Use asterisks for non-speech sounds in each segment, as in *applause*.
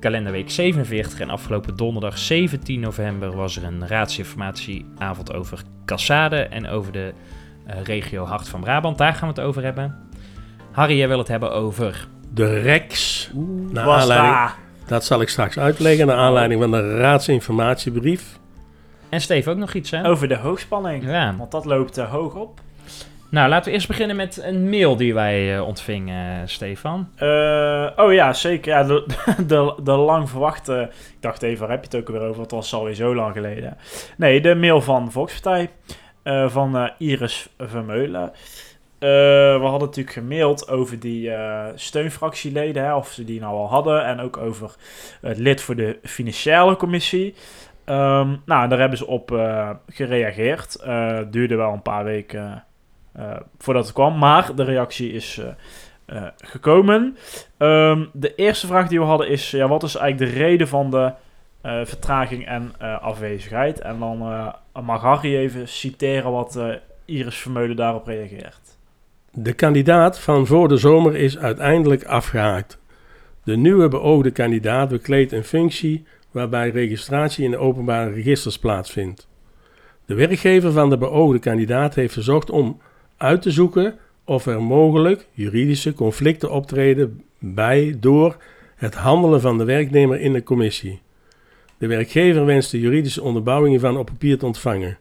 kalenderweek 47. En afgelopen donderdag 17 november was er een raadsinformatieavond over Cassade en over de eh, regio Hart van Brabant. Daar gaan we het over hebben. Harry, jij wil het hebben over... De REX. Naar was aanleiding, daar. dat zal ik straks uitleggen. Naar aanleiding van de raadsinformatiebrief. En Steve ook nog iets, hè? Over de hoogspanning. Ja. Want dat loopt eh, hoog op. Nou, laten we eerst beginnen met een mail die wij eh, ontvingen, Stefan. Eh, oh ja, zeker. Ja, *laughs* de, de, lang verwachte... Ik dacht even, waar heb je het ook weer over? Het was alweer zo lang geleden. Nee, de mail van Volkspartij. eh, van eh, Iris Vermeulen. Eh, we hadden natuurlijk gemaild over die eh, steunfractieleden, hè, of ze die nou al hadden. En ook over het lid voor de financiële commissie. Ehm, nou, daar hebben ze op eh, gereageerd. Eh, duurde wel een paar weken eh, voordat het kwam, maar de reactie is eh, eh, gekomen. Ehm, de eerste vraag die we hadden is: ja, wat is eigenlijk de reden van de eh, vertraging en eh, afwezigheid? En dan eh, mag Harry even citeren wat eh, Iris Vermeulen daarop reageert. De kandidaat van voor de zomer is uiteindelijk afgehaakt. De nieuwe beoogde kandidaat bekleedt een functie waarbij registratie in de openbare registers plaatsvindt. De werkgever van de beoogde kandidaat heeft verzocht om uit te zoeken of er mogelijk juridische conflicten optreden bij door het handelen van de werknemer in de commissie. De werkgever wenst de juridische onderbouwing hiervan op papier te ontvangen.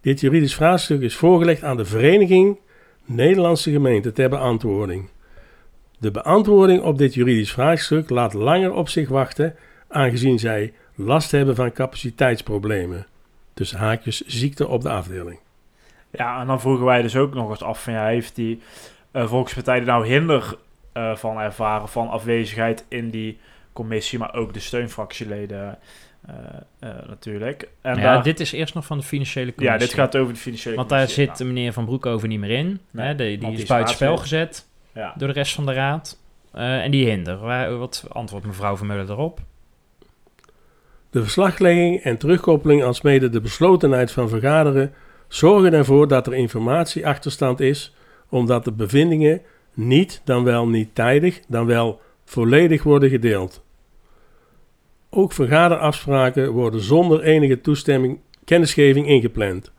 Dit juridisch vraagstuk is voorgelegd aan de Vereniging Nederlandse Gemeenten ter beantwoording. De beantwoording op dit juridisch vraagstuk laat langer op zich wachten, aangezien zij last hebben van capaciteitsproblemen. Dus haakjes ziekte op de afdeling. Ja, en dan vroegen wij dus ook nog eens af: van, ja, heeft die eh, Volkspartij er nou hinder eh, van ervaren van afwezigheid in die commissie, maar ook de steunfractieleden eh, eh, natuurlijk. En ja, daar- dit is eerst nog van de financiële commissie. ja, dit gaat over de financiële Want daar commissie. zit meneer Van Broek over niet meer in. Nee, hè? De- die want die is buitenspel gezet Ja. door de rest van de raad. Eh, en die hinder. Waar, wat antwoordt mevrouw Vermeulen erop? De verslaglegging en terugkoppeling alsmede de beslotenheid van vergaderen zorgen ervoor dat er informatieachterstand is, omdat de bevindingen niet, dan wel niet tijdig, dan wel volledig worden gedeeld. Ook vergaderafspraken worden zonder enige toestemming kennisgeving ingepland.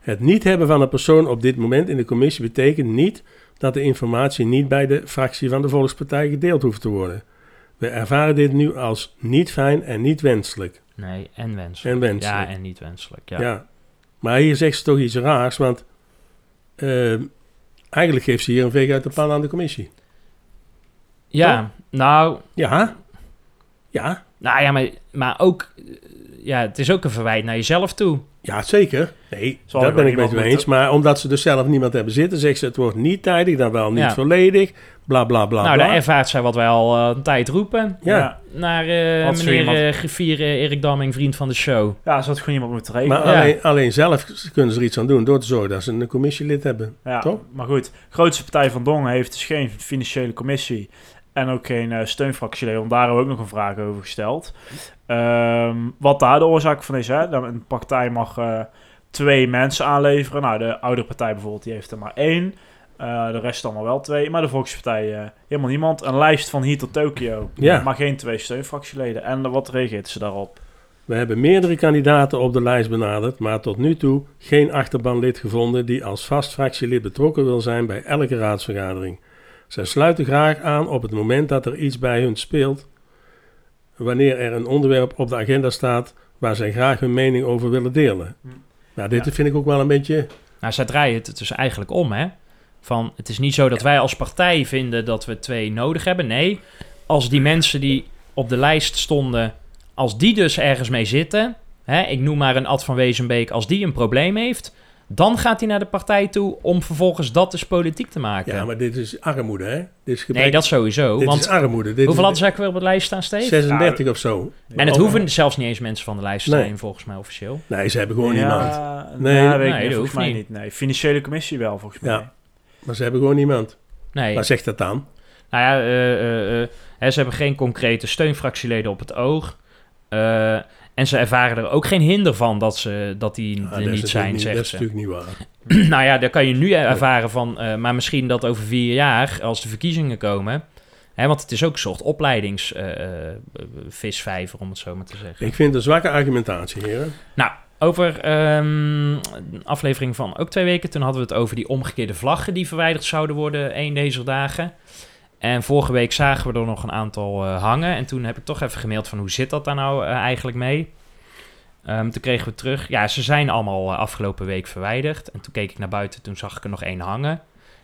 Het niet hebben van een persoon op dit moment in de commissie betekent niet dat de informatie niet bij de fractie van de Volkspartij gedeeld hoeft te worden. We ervaren dit nu als niet fijn en niet wenselijk. Nee, en wenselijk. En wenselijk. Ja, en niet wenselijk. Ja. Ja. Maar hier zegt ze toch iets raars, want eh, eigenlijk geeft ze hier een veeg uit de pan aan de commissie. Ja, nou, Ja, ja, nou ja, maar, maar ook... Ja, het is ook een verwijt naar jezelf toe. ja, zeker. Nee, Zal dat ben ik met je eens. Maar omdat ze dus zelf niemand hebben zitten, zegt ze het wordt niet tijdig, dan wel niet Ja. volledig, bla bla bla. nou, bla. daar ervaart zij wat wij al eh, een tijd roepen. ja. Naar eh, Had meneer iemand- eh, griffier Erik Damming, vriend van de show. Ja, ze had gewoon iemand moeten regelen. Maar Ja. alleen, alleen zelf kunnen ze er iets aan doen door te zorgen dat ze een commissielid hebben. Ja, Toch? maar goed. grootste partij van Dongen heeft dus geen financiële commissie en ook geen eh steunfractieleden. Want daar hebben we ook nog een vraag over gesteld. Ehm, wat daar de oorzaak van is, hè? Een partij mag eh, twee mensen aanleveren. Nou, de oudere partij bijvoorbeeld, die heeft er maar één. Eh, de rest allemaal wel twee. Maar de Volkspartij helemaal niemand. Een lijst van hier tot Tokio. Ja. Maar geen twee steunfractieleden. En wat reageert ze daarop? We hebben meerdere kandidaten op de lijst benaderd, maar tot nu toe geen achterbanlid gevonden die als vast fractielid betrokken wil zijn bij elke raadsvergadering. Zij sluiten graag aan op het moment dat er iets bij hun speelt, wanneer er een onderwerp op de agenda staat waar zij graag hun mening over willen delen. Hm. Nou, dit Ja. vind ik ook wel een beetje. Nou, zij draaien het dus eigenlijk om, hè. Van, het is niet zo dat wij als partij vinden dat we twee nodig hebben. Nee, als die mensen die op de lijst stonden, als die dus ergens mee zitten... Hè, ik noem maar een Ad van Wezenbeek, als die een probleem heeft... Dan gaat hij naar de partij toe om vervolgens dat dus politiek te maken. Ja, maar dit is armoede, hè? Dit is gebrek, nee, dat sowieso. dit want is armoede. Dit hoeveel is hadden ze eigenlijk weer op de lijst staan, Steve? 36 of zo. En het Oh. hoeven zelfs niet eens mensen van de lijst te Nee. zijn, volgens mij officieel. Nee, ze hebben gewoon niemand. Nee. weet ik Nee, niet, dat hoeft mij niet. niet. Nee, financiële commissie wel, volgens mij. Ja. Maar ze hebben gewoon niemand. Nee. Waar zegt dat dan? Nou ja, eh, eh, eh, hè, ze hebben geen concrete steunfractieleden op het oog. Eh, en ze ervaren er ook geen hinder van dat, ze, dat die er niet zijn, niet- zegt Dat is ze. natuurlijk niet waar. *clears throat* nou ja, daar kan je nu ervaren van, eh, maar misschien dat over vier jaar, als de verkiezingen komen. Hè, want het is ook een soort opleidingsvisvijver, om het zo maar te zeggen. Ik vind het een zwakke argumentatie, heren. Nou, over ehm, een aflevering van ook twee weken. Toen hadden we het over die omgekeerde vlaggen die verwijderd zouden worden één deze dagen. En vorige week zagen we er nog een aantal eh, hangen. En toen heb ik toch even gemaild van hoe zit dat daar nou eh, eigenlijk mee? Ehm, toen kregen we terug, ja, ze zijn allemaal eh, afgelopen week verwijderd. En toen keek ik naar buiten, toen zag ik er nog één hangen.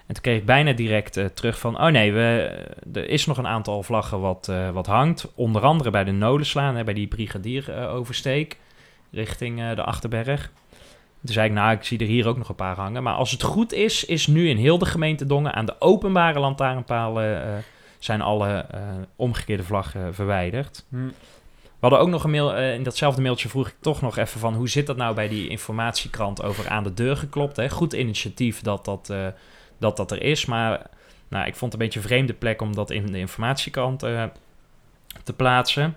En toen kreeg ik bijna direct terug van, oh nee, we, er is nog een aantal vlaggen wat, wat hangt. Onder andere bij de Nolenslaan, hè, bij die brigadieroversteek richting de Achterberg. Toen zei ik, nou, ik zie er hier ook nog een paar hangen. Maar als het goed is, is nu in heel de gemeente Dongen aan de openbare lantaarnpalen eh, zijn alle eh, omgekeerde vlaggen verwijderd. Hm. We hadden ook nog een mail, eh, in datzelfde mailtje vroeg ik toch nog even van hoe zit dat nou bij die informatiekrant over aan de deur geklopt. Hè? Goed initiatief dat dat, dat dat er is, maar nou, ik vond het een beetje een vreemde plek om dat in de informatiekrant te plaatsen.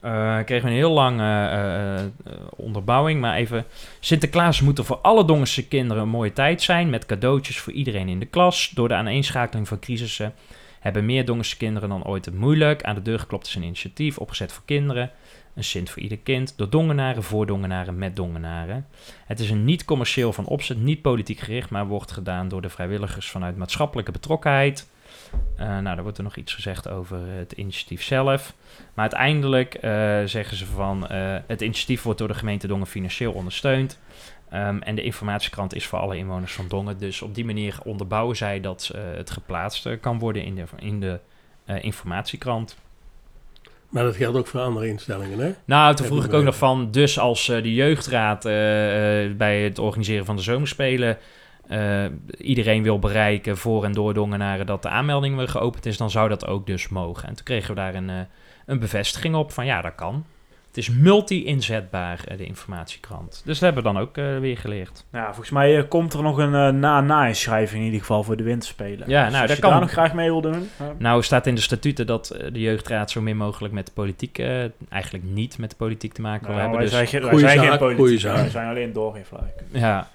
Eh kregen we een heel lange eh, eh, onderbouwing, maar even... Sinterklaas moet er voor alle Dongense kinderen een mooie tijd zijn... met cadeautjes voor iedereen in de klas. Door de aaneenschakeling van crisissen hebben meer Dongense kinderen dan ooit het moeilijk. Aan de deur geklopt is een initiatief, opgezet voor kinderen. Een Sint voor ieder kind, door Dongenaren, voor Dongenaren, met Dongenaren. Het is een niet commercieel van opzet, niet politiek gericht... maar wordt gedaan door de vrijwilligers vanuit maatschappelijke betrokkenheid... Eh, nou, daar wordt er nog iets gezegd over het initiatief zelf. Maar uiteindelijk eh, zeggen ze van eh, het initiatief wordt door de gemeente Dongen financieel ondersteund. Ehm, en de informatiekrant is voor alle inwoners van Dongen. Dus op die manier onderbouwen zij dat het geplaatst kan worden in de, in de informatiekrant. Maar dat geldt ook voor andere instellingen, hè? Nou, toen vroeg ik ook nog van, dus als de jeugdraad bij het organiseren van de zomerspelen eh, iedereen wil bereiken voor en door Dongenaren dat de aanmelding weer geopend is, dan zou dat ook dus mogen. En toen kregen we daar een, eh, een bevestiging op van ja, dat kan. Het is multi-inzetbaar, eh, de informatiekrant. Dus dat hebben we dan ook weer geleerd. Ja, volgens mij komt er nog een na-na-inschrijving in ieder geval voor de winterspelen. Ja, Dus nou, als dat je kan. daar nog graag mee wil doen. Nou staat in de statuten dat de jeugdraad zo min mogelijk met de politiek, eigenlijk niet met de politiek te maken wil Nou, hebben. wij, Dus zijn, geen- wij zijn geen politiek, wij zijn alleen doorgeefluik. ja.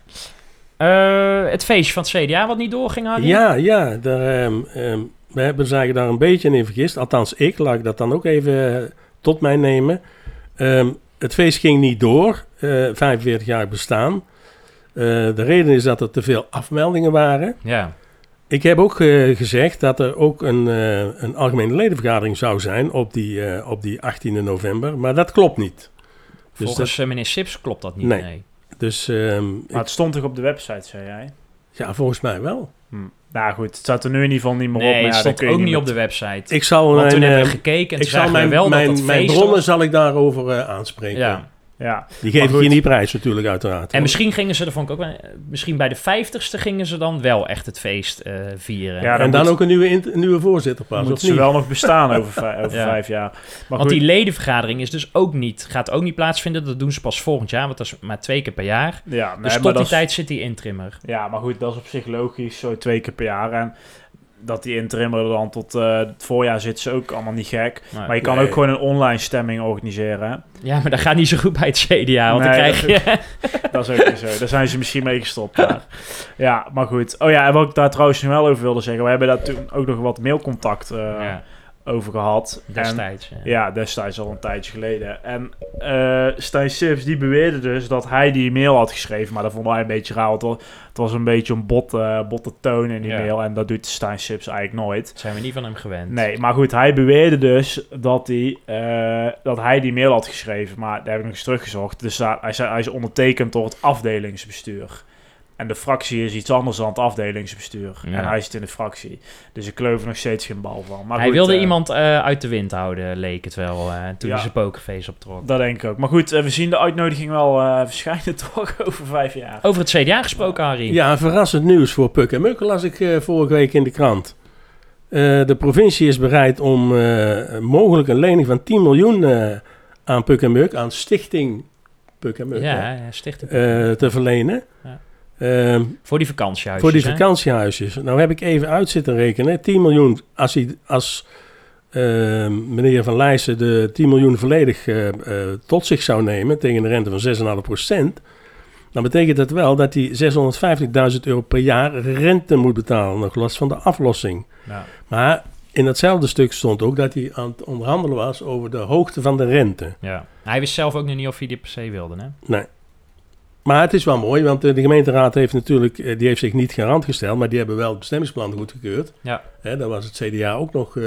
Eh, het feestje van het CDA wat niet doorging, Harry? Ja, ja. Daar, ehm, ehm, we hebben zich daar een beetje in vergist. Althans, ik laat ik dat dan ook even eh, tot mij nemen. Ehm, het feest ging niet door. eh 45 jaar bestaan. Eh, de reden is dat er te veel afmeldingen waren. Ja. Ik heb ook eh, gezegd dat er ook een, eh, een algemene ledenvergadering zou zijn op die, eh, op die 18e november. Maar dat klopt niet. Dus, Volgens eh, meneer Sips klopt dat niet, Nee. nee. Dus ehm, Maar ik- het stond toch op de website, zei jij? ja, volgens mij wel. Hm. Nou goed, het staat er nu in ieder geval niet meer op. Nee, maar ja, het stond ook niet op de website. Ik zal Want mijn, toen hebben we eh, gekeken en ik toen zal mijn, wel mijn, dat het mijn feest bronnen was. zal ik daarover eh, aanspreken. Ja. Ja, Die geef ik goed. je niet prijs natuurlijk, uiteraard. En misschien gingen ze, ik ook misschien bij de vijftigste gingen ze dan wel echt het feest eh, vieren. Ja, en dan moet- ook een nieuwe, nieuwe voorzitter pas, moet ze niet? wel nog bestaan over, *laughs* vij- over Ja. vijf jaar. Maar Want goed, die ledenvergadering is dus ook niet, gaat ook niet plaatsvinden. Dat doen ze pas volgend jaar, want dat is maar twee keer per jaar. ja, nee, Dus tot die is- tijd zit die intrimmer. Ja, maar goed, dat is op zich logisch, zo twee keer per jaar. En dat die interimmer dan tot eh, het voorjaar zit, is ook allemaal niet gek. Maar- Maar je kan Nee. ook gewoon een online stemming organiseren. hè. ja, maar dat gaat niet zo goed bij het CDA, want Nee, dan krijg dat je... *laughs* Dat is ook niet zo. Daar zijn ze misschien mee gestopt. daar. Ja, maar goed. Oh ja, en wat ik daar trouwens nog wel over wilde zeggen. We hebben daar toen ook nog wat mailcontact eh, ja, over gehad. En- destijds. ja. Ja, destijds al een tijdje geleden. En eh Stijn Sips die beweerde dus dat hij die mail had geschreven. Maar dat vonden wij een beetje raar. Want het was, een beetje een bot, botte toon in die Ja. mail. En dat doet Stijn Sips eigenlijk nooit. Dat zijn we niet van hem gewend. Nee, maar goed, hij beweerde dus dat hij, eh, dat hij die mail had geschreven. Maar daar heb ik nog eens teruggezocht. Dus daar, hij, hij is ondertekend door het afdelingsbestuur. En de fractie is iets anders dan het afdelingsbestuur. Ja. En hij zit in de fractie. Dus ik geloof er nog steeds geen bal van. Maar hij goed, wilde eh, iemand eh, uit de wind houden, leek het wel, eh, toen Ja. hij zijn pokerface optrok. Dat denk ik ook. Maar goed, we zien de uitnodiging wel eh, verschijnen *laughs* toch over vijf jaar. Over het CDA gesproken, Harry. Ja, verrassend nieuws voor Puk en Muk las ik eh, vorige week in de krant. Eh, de provincie is bereid om eh, mogelijk een lening van 10 miljoen eh, aan Puk en Muk, aan Stichting Puk en Muk, ja, ja, stichting. eh, te verlenen. Ja. Ehm, voor die vakantiehuisjes. voor die hè? vakantiehuisjes. Nou heb ik even uit zitten rekenen. 10 miljoen, als, hij, als eh, meneer Van Leijsen de 10 miljoen volledig eh, eh, tot zich zou nemen tegen een rente van 6,5 procent, dan betekent dat wel dat hij 650.000 euro per jaar rente moet betalen, nog los van de aflossing. Ja. Maar in hetzelfde stuk stond ook dat hij aan het onderhandelen was over de hoogte van de rente. Ja. Hij wist zelf ook nog niet of hij dit per se wilde, hè? Nee. Maar het is wel mooi, want eh, de gemeenteraad heeft natuurlijk, eh, die heeft zich niet garant gesteld, maar die hebben wel het bestemmingsplan goedgekeurd. Ja. Hè, daar was het CDA ook nog eh,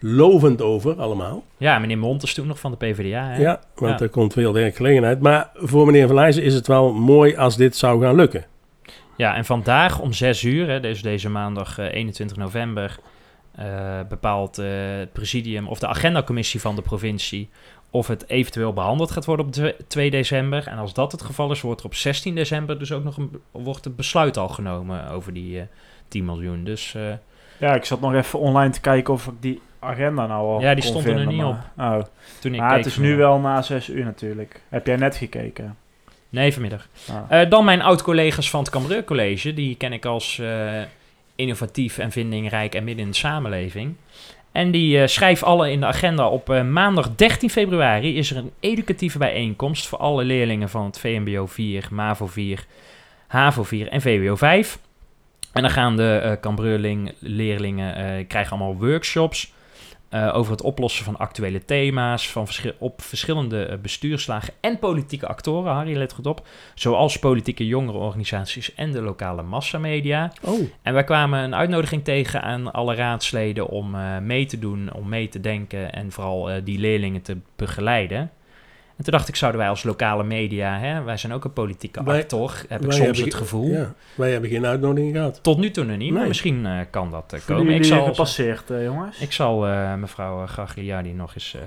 lovend over, allemaal. Ja, meneer Mont is toen nog van de PvdA, hè? Ja, want Ja. er komt veel werkgelegenheid. Maar voor meneer Van Leijzen is het wel mooi als dit zou gaan lukken. Ja, en vandaag om 6 uur, hè, dus deze maandag eh, 21 november, eh, bepaalt eh, het presidium of de agendacommissie van de provincie of het eventueel behandeld gaat worden op twe- 2 december. En als dat het geval is, wordt er op 16 december dus ook nog een, wordt het besluit al genomen over die eh 10 miljoen. Dus eh, Ja, ik zat nog even online te kijken of ik die agenda nou al Ja, die stond er vinden, niet maar- Oh. toen ik Maar keek het is nu wel na zes uur natuurlijk. Heb jij net gekeken? Nee, vanmiddag. Ah. Eh, dan mijn oud-collega's van het Cambreur College. Die ken ik als eh, innovatief en vindingrijk en midden in de samenleving. En die eh schrijf alle in de agenda op eh, maandag 13 februari is er een educatieve bijeenkomst voor alle leerlingen van het VMBO 4, MAVO 4, HAVO 4 en VWO 5. En dan gaan de eh Cambreuring leerlingen krijgen allemaal workshops eh, over het oplossen van actuele thema's van op verschillende eh, bestuurslagen en politieke actoren. Harry, let goed op. Zoals politieke jongerenorganisaties en de lokale massamedia. Oh, En wij kwamen een uitnodiging tegen aan alle raadsleden om eh, mee te doen, om mee te denken en vooral die leerlingen te begeleiden. En toen dacht ik, zouden wij als lokale media, hè, wij zijn ook een politieke Wij- actor, heb ik soms het ge- gevoel. Ja, wij hebben geen uitnodiging gehad. Tot nu toe nog niet, maar Nee. misschien eh, kan dat uh, Voelen komen. Ik zal, gepasseerd, eh, jongens? ik zal eh, mevrouw eh, Gagliardi nog eens eh,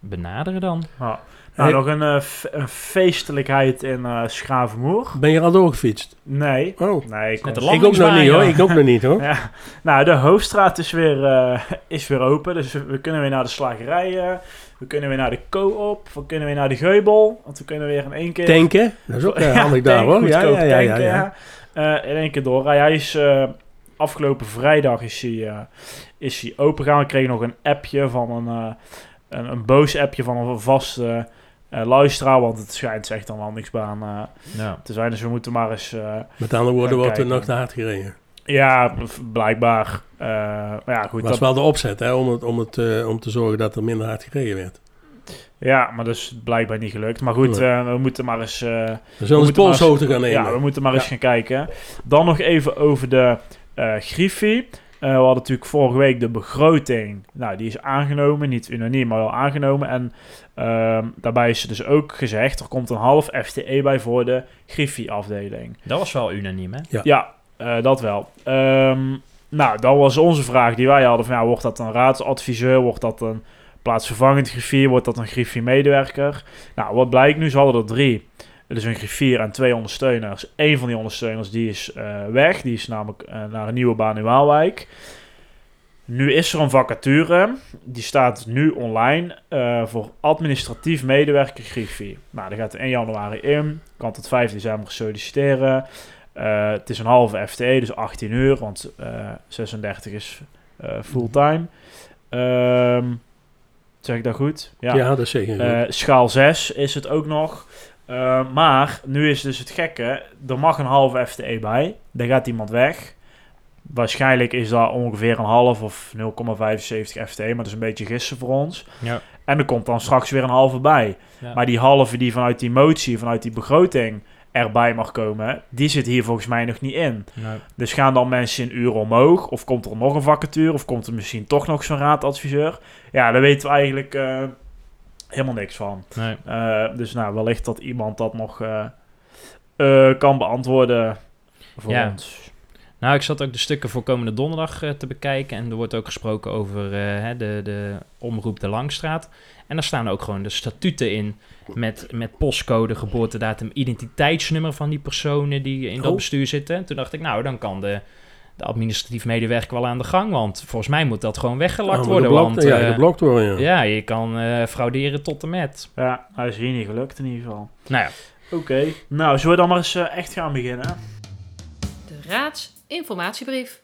benaderen dan. Ah. Nou, Hey. nog een, eh, een feestelijkheid in eh Schavenmoer. Ben je al doorgefietst? Nee. Oh, Nee, ik ook nog niet hoor. Ik ook nog niet hoor. *laughs* Ja, nou, de hoofdstraat is weer, eh, is weer open. Dus we, we kunnen weer naar de slagerijen. We kunnen weer naar de co-op. We kunnen weer naar de geubel. Want we kunnen weer in één keer... Tanken, dat is ook eh, *laughs* Ja, handig daar tanken, hoor. Ja, ja, ja, ja, tanken, ja. ja. Eh, in één keer door. Hij is eh, afgelopen vrijdag is hij, eh, is hij open gegaan. We kregen nog een appje van een, eh, een, een boos appje van een vaste eh, luisteraar. Want het schijnt echt een landingsbaan Ja. te zijn. Dus we moeten maar eens... eh, Met andere woorden Gaan wordt er nog te hard gereden. Ja, blijkbaar. Eh, maar ja, goed. Dat was Dat, wel de opzet hè, om, het, om, het, eh, om te zorgen dat er minder hard gereden werd. ja, maar dat is blijkbaar niet gelukt. Maar goed, Nee. eh, we moeten maar eens... eh, We zullen eens moeten maar polshoogte eens- gaan nemen. Ja, we moeten maar eens gaan kijken. Dan nog even over de eh Griffie. Eh, we hadden natuurlijk vorige week de begroting. Nou, die is aangenomen. Niet unaniem, maar wel aangenomen. En ehm, daarbij is er dus ook gezegd... er komt een half FTE bij voor de Griffie-afdeling. Dat was wel unaniem, hè? Ja. Ja, eh, dat wel. Ehm, nou, dat was onze vraag die wij hadden. Van, ja, wordt dat een raadsadviseur? Wordt dat een plaatsvervangend griffier? Wordt dat een griffier-medewerker? Nou, wat blijkt nu? Ze hadden er drie. Dus een griffier en twee ondersteuners. Eén van die ondersteuners die is eh, weg. Die is namelijk eh, naar een nieuwe baan in Waalwijk. Nu is er een vacature. Die staat nu online voor administratief medewerker Griffie. Nou, die gaat er 1 januari in. Kan tot 5 december solliciteren. Eh, het is een halve FTE, dus 18 uur, want eh 36 is eh, fulltime. Ehm, zeg ik dat goed? Ja, dat is zeker. goed. Eh, schaal 6 is het ook nog. Eh, maar nu is dus het gekke, er mag een halve FTE bij. Dan gaat iemand weg. Waarschijnlijk is dat ongeveer een half of 0,75 FTE, maar dat is een beetje gissen voor ons. Ja. En er komt dan straks weer een halve bij. Ja. Maar die halve die vanuit die motie, vanuit die begroting erbij mag komen, die zit hier volgens mij nog niet in. Nee. Dus gaan dan mensen in uren omhoog? Of komt er nog een vacature? Of komt er misschien toch nog zo'n raadadviseur? Ja, daar weten we eigenlijk eh, helemaal niks van. Nee. Eh, dus nou, wellicht dat iemand dat nog eh, kan beantwoorden. voor Ja. ons. Nou, ik zat ook de stukken voor komende donderdag eh, te bekijken. En er wordt ook gesproken over eh, hè, de, de omroep de Langstraat. En daar staan ook gewoon de statuten in. Met, met postcode, geboortedatum, identiteitsnummer van die personen die in dat Oh. bestuur zitten. Toen dacht ik, nou, dan kan de, de administratief medewerker wel aan de gang. Want volgens mij moet dat gewoon weggelakt Allemaal worden. geblokt, Want ja, eh, geblokt worden, ja. ja, je kan eh, frauderen tot en met. Ja, hij is hier niet gelukt in ieder geval. Nou ja, Oké, nou, zullen we dan maar eens eh, echt gaan beginnen? De raadsinformatiebrief.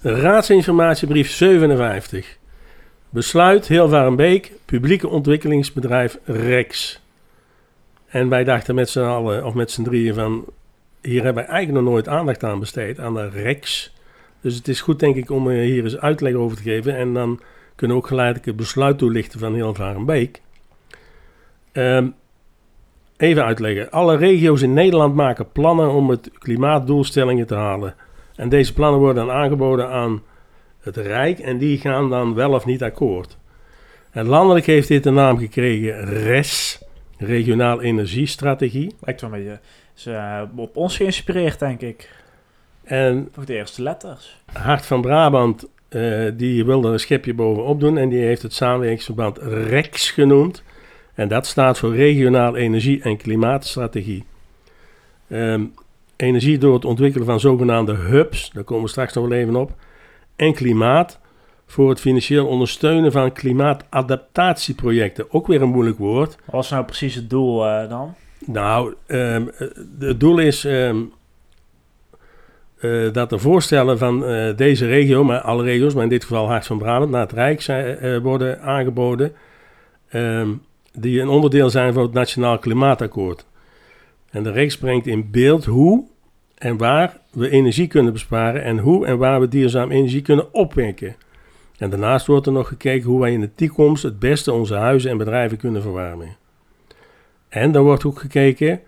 Raadsinformatiebrief 57. Besluit Hilvarenbeek, publieke ontwikkelingsbedrijf REX. En wij dachten met z'n allen, of met z'n drieën van... Hier hebben wij eigenlijk nog nooit aandacht aan besteed, aan de REX. Dus het is goed denk ik om eh, hier eens uitleg over te geven. En dan kunnen we ook geleidelijk het besluit toelichten van Hilvarenbeek. Ehm even uitleggen. Alle regio's in Nederland maken plannen om het klimaatdoelstellingen te halen. En deze plannen worden dan aangeboden aan het Rijk en die gaan dan wel of niet akkoord. En landelijk heeft dit de naam gekregen RES, Regionaal Energiestrategie. Lijkt wel een beetje is, eh, op ons geïnspireerd, denk ik. En Voor de eerste letters. Hart van Brabant, eh, die wilde een schepje bovenop doen en die heeft het samenwerkingsverband REX genoemd. En dat staat voor Regionaal Energie- en Klimaatstrategie. Ehm, energie door het ontwikkelen van zogenaamde hubs, daar komen we straks nog wel even op. En klimaat voor het financieel ondersteunen van klimaatadaptatieprojecten. Ook weer een moeilijk woord. Wat was nou precies het doel eh, dan? Nou, ehm, eh, het doel is ehm, eh, dat de voorstellen van deze regio, maar alle regio's, maar in dit geval Hart van Brabant, naar het Rijk zijn, worden aangeboden. Die een onderdeel zijn van het Nationaal Klimaatakkoord. En de Reeks brengt in beeld hoe en waar we energie kunnen besparen en hoe en waar we duurzaam energie kunnen opwekken. En daarnaast wordt er nog gekeken hoe wij in de toekomst het beste onze huizen en bedrijven kunnen verwarmen. En er wordt ook gekeken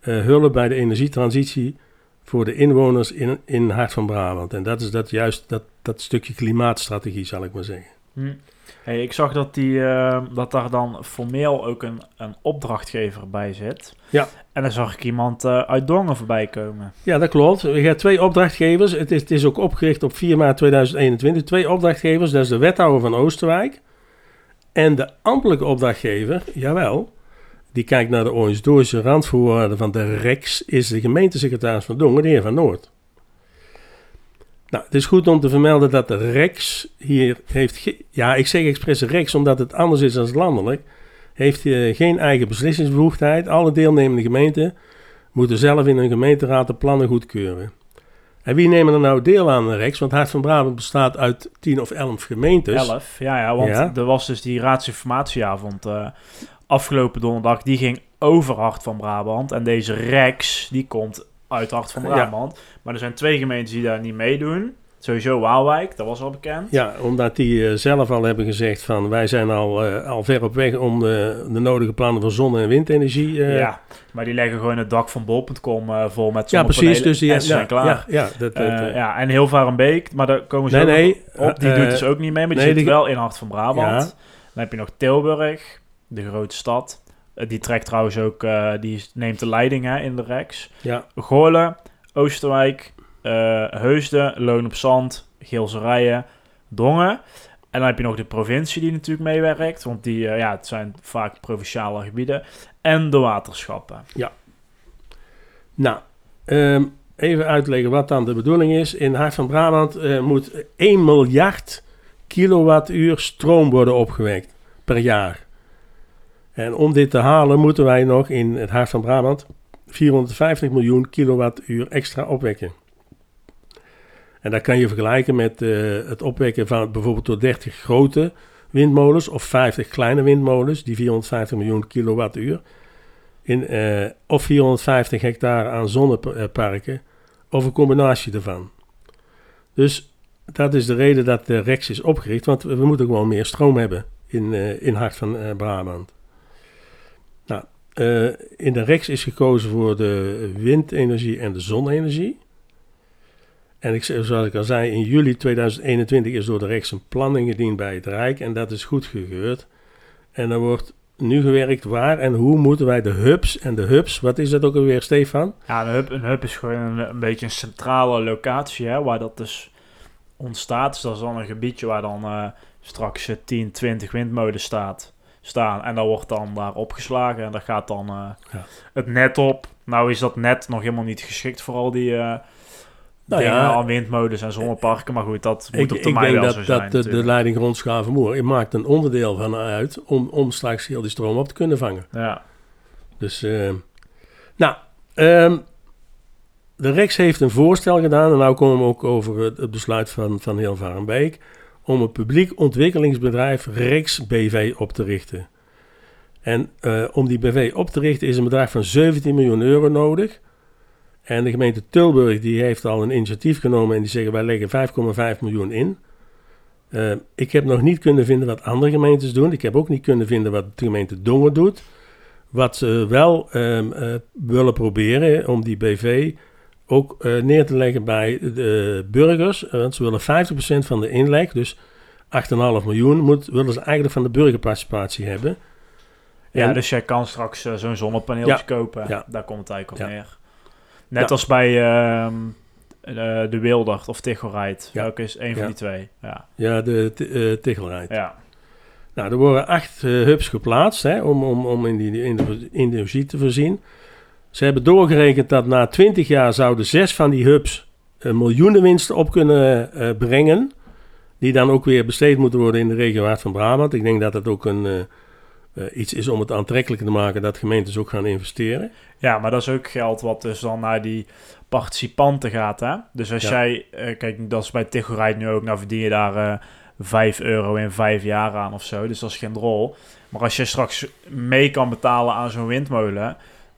eh, hulp bij de energietransitie voor de inwoners in, in Hart van Brabant. En dat is dat juist dat, dat stukje klimaatstrategie, zal ik maar zeggen. Hm. Hey, ik zag dat, die, eh, dat daar dan formeel ook een, een opdrachtgever bij zit. Ja. En dan zag ik iemand eh, uit Dongen voorbij komen. Ja, dat klopt. We hebben twee opdrachtgevers. Het is, het is ook opgericht op 4 maart 2021. Twee opdrachtgevers, dat is de wethouder van Oosterwijk. En de ambtelijke opdrachtgever, jawel, die kijkt naar de organisatorische randvoorwaarden van de REX, is de gemeentesecretaris van Dongen, de heer Van Noord. Nou, het is goed om te vermelden dat de REX hier heeft... ja, ik zeg expres REX omdat het anders is dan landelijk. Heeft eh, geen eigen beslissingsbevoegdheid. Alle deelnemende gemeenten moeten zelf in hun gemeenteraad de plannen goedkeuren. En wie nemen er nou deel aan de REX? Want Hart van Brabant bestaat uit 10 of 11 gemeentes. Elf, ja, ja, want Ja. er was dus die raadsinformatieavond eh, afgelopen donderdag. Die ging over Hart van Brabant. En deze Rex, die komt uit Hart van Ja. Brabant. Maar er zijn twee gemeentes die daar niet meedoen. Sowieso Waalwijk, dat was al bekend. Ja, omdat die eh, zelf al hebben gezegd van wij zijn al, eh, al ver op weg om de, de nodige plannen voor zon- en windenergie. eh, ja, maar die leggen gewoon het dak van bol.com vol met ja, precies. zonnepanelen Dus die, en ze ja, zijn klaar. ja, ja, dat, dat, ja, en heel Varenbeek, maar daar komen ze Nee, nee, op. Die doet dus ook niet mee, maar die nee, zit die- wel in Hart van Brabant. Ja. Dan heb je nog Tilburg, de grote stad. Eh, die trekt trouwens ook, eh, die neemt de leiding hè, in de Rex. ja, Goorlen, Oosterwijk, eh, Heusden, Loon op Zand, Geelserijen, Dongen. En dan heb je nog de provincie die natuurlijk meewerkt, want die, ja, het zijn vaak provinciale gebieden. En de waterschappen. Nou, ehm, even uitleggen wat dan de bedoeling is. In Hart van Brabant moet 1 miljard kilowattuur stroom worden opgewekt per jaar. En om dit te halen moeten wij nog in het Hart van Brabant 450 miljoen kilowattuur extra opwekken. En dat kan je vergelijken met eh, het opwekken van bijvoorbeeld door 30 grote windmolens of 50 kleine windmolens, die 450 miljoen kilowattuur in, eh, of 450 hectare aan zonneparken, of een combinatie ervan. Dus dat is de reden dat de REX is opgericht, want we moeten gewoon meer stroom hebben in, eh, in Hart van Brabant. Eh, in de REX is gekozen voor de windenergie en de zonne-energie. En ik, zoals ik al zei, in juli 2021 is door de REX een plan ingediend bij het Rijk en dat is goedgekeurd. En er wordt nu gewerkt. Waar en hoe moeten wij de hubs en de hubs, wat is dat ook alweer, Stefan? Ja, een hub, een hub is gewoon een, beetje een centrale locatie, hè, waar dat dus ontstaat. Dus dat is dan een gebiedje waar dan eh, straks eh, 10, 20 windmolens staat, staan. En dat wordt dan daar opgeslagen en dat gaat dan eh, Ja. het net op. Nou is dat net nog helemaal niet geschikt voor al die eh Nou dingen ja, aan windmolens en zonneparken. Maar goed, dat moet Ik, op ik termijn denk wel dat, zo zijn dat de, de leiding rond Schavenmoer maakt een onderdeel van uit om, om straks heel die stroom op te kunnen vangen. Ja. Dus, eh, nou, ehm, de Rex heeft een voorstel gedaan, en nou komen we ook over het, het besluit van, van Heel Varenbeek, om een publiek ontwikkelingsbedrijf Rex BV op te richten. En eh, om die BV op te richten is een bedrag van 17 miljoen euro nodig. En de gemeente Tilburg die heeft al een initiatief genomen en die zeggen wij leggen 5,5 miljoen in. Eh, ik heb nog niet kunnen vinden wat andere gemeentes doen. Ik heb ook niet kunnen vinden wat de gemeente Dongen doet. Wat ze wel ehm, eh, willen proberen om die BV ook eh, neer te leggen bij de burgers. Want ze willen 50% van de inleg, dus 8,5 miljoen, moet, willen ze eigenlijk van de burgerparticipatie hebben. Ja, En- dus jij kan straks eh, zo'n zonnepaneeltje Ja. kopen. Ja. Daar komt het eigenlijk op Ja. neer. Net als bij ehm, eh, de Wildert of Tichelrijd. Welke is een van die twee? Ja. Ja, de eh, Tichelrijd. ja. Nou, er worden acht eh, hubs geplaatst hè, om, om, om in die in de energie te voorzien. Ze hebben doorgerekend dat na 20 jaar zouden zes van die hubs een miljoenen winsten op kunnen eh, brengen. Die dan ook weer besteed moeten worden in de regio Hart van Brabant. Ik denk dat dat ook een, eh, eh, iets is om het aantrekkelijker te maken dat gemeentes ook gaan investeren. ja, maar dat is ook geld wat dus dan naar die participanten gaat. Hè? Dus als Ja. jij, kijk, dat is bij Tichelrijd nu ook, nou verdien je daar eh 5 euro in vijf jaar aan of zo. Dus dat is geen drol. Maar als je straks mee kan betalen aan zo'n windmolen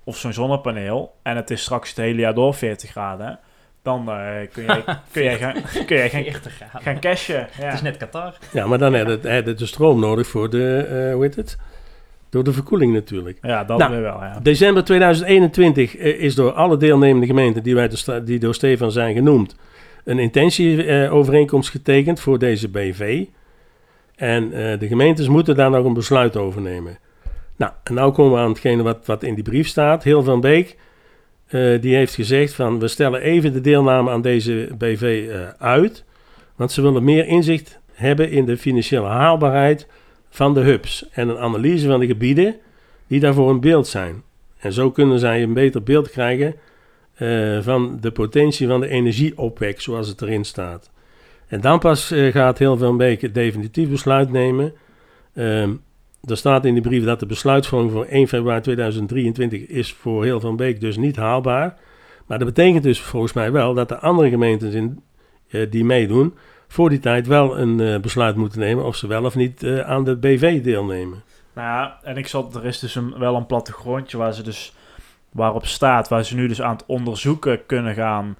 of zo'n zonnepaneel. en het is straks het hele jaar door 40 graden. dan eh, kun, je, *laughs* kun, jij gaan, kun jij gaan, 40 graden. gaan cashen. Ja. Het is net Qatar. Ja, maar dan heb je heb je de stroom nodig voor de, eh, hoe heet het? Door de verkoeling natuurlijk. Ja, dat Nou, weer wel, ja. December 2021 eh, is door alle deelnemende gemeenten die, wij de die door Stefan zijn genoemd, een intentieovereenkomst getekend voor deze BV. En eh, de gemeentes moeten daar nog een besluit over nemen. Nou, en nou komen we aan hetgene wat, wat in die brief staat. Heel van Beek, eh, die heeft gezegd van we stellen even de deelname aan deze BV eh, uit. Want ze willen meer inzicht hebben in de financiële haalbaarheid van de hubs. En een analyse van de gebieden die daarvoor in beeld zijn. En zo kunnen zij een beter beeld krijgen eh, van de potentie van de energieopwek, zoals het erin staat. En dan pas gaat heel veel Beek definitief besluit nemen. Ehm, er staat in die brief dat de besluitvorming voor 1 februari 2023 is voor heel van Beek dus niet haalbaar. Maar dat betekent dus volgens mij wel dat de andere gemeentes in, eh, die meedoen, voor die tijd wel een eh, besluit moeten nemen of ze wel of niet eh, aan de BV deelnemen. Nou ja, en ik zat, er is dus wel een plattegrondje waar ze dus, waarop staat, waar ze nu dus aan het onderzoeken kunnen gaan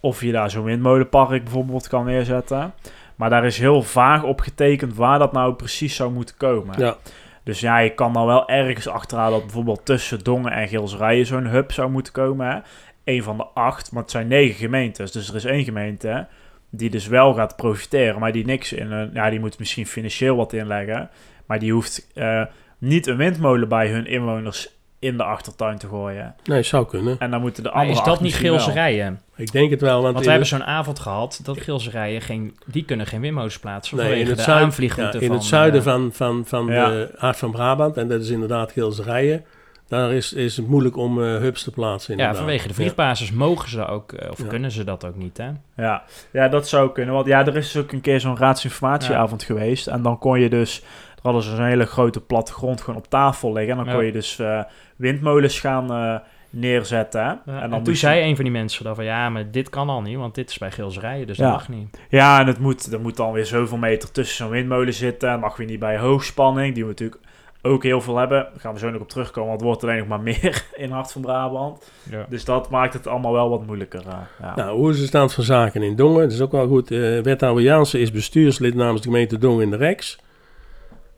of je daar zo'n windmolenpark bijvoorbeeld kan neerzetten. Maar daar is heel vaag op getekend waar dat nou precies zou moeten komen. Ja. Dus ja, je kan dan wel ergens achterhalen dat bijvoorbeeld tussen Dongen en Gilsrijen zo'n hub zou moeten komen. Hè? Eén van de acht, maar het zijn negen gemeentes. Dus er is één gemeente die dus wel gaat profiteren, maar die niks in een... Ja, die moet misschien financieel wat inleggen. Maar die hoeft eh, niet een windmolen bij hun inwoners in de achtertuin te gooien. Nee, zou kunnen. En dan moeten de Maar andere is dat niet misschien wel. Geelse rijen? Ik denk het wel. Want, we hebben zo'n avond gehad dat Geelse rijen geen, die kunnen geen windmolens plaatsen Nee, vanwege in het de zuid- aanvliegroute ja, in van, het zuiden eh, van, van, van Ja. de Aard van Brabant, en dat is inderdaad Gilserijen, daar is, is het moeilijk om eh, hubs te plaatsen. Ja, Inderdaad. vanwege de vliegbasis mogen ze ook, eh, of Ja. kunnen ze dat ook niet, hè? Ja. ja, dat zou kunnen. Want ja, er is dus ook een keer zo'n raadsinformatieavond geweest. En dan kon je dus... Er hadden ze zo'n hele grote plattegrond gewoon op tafel liggen. En dan Ja. kon je dus eh, windmolens gaan eh, neerzetten. hè. Ja, en en dan toen je- zei een van die mensen dan van, ja, maar dit kan al niet, want dit is bij Geelse rijen, dus Ja. dat mag niet. Ja, en het moet, er moet dan weer zoveel meter tussen zo'n windmolen zitten. Mag weer niet bij hoogspanning, die we natuurlijk ook heel veel hebben. Daar gaan we zo nog op terugkomen, want het wordt alleen nog maar *laughs* meer in Hart van Brabant. Ja. Dus dat maakt het allemaal wel wat moeilijker. eh, ja. Nou, hoe is de stand van zaken in Dongen? Dat is ook wel goed. Eh wethouder Jansen is bestuurslid namens de gemeente Dongen in de Rex.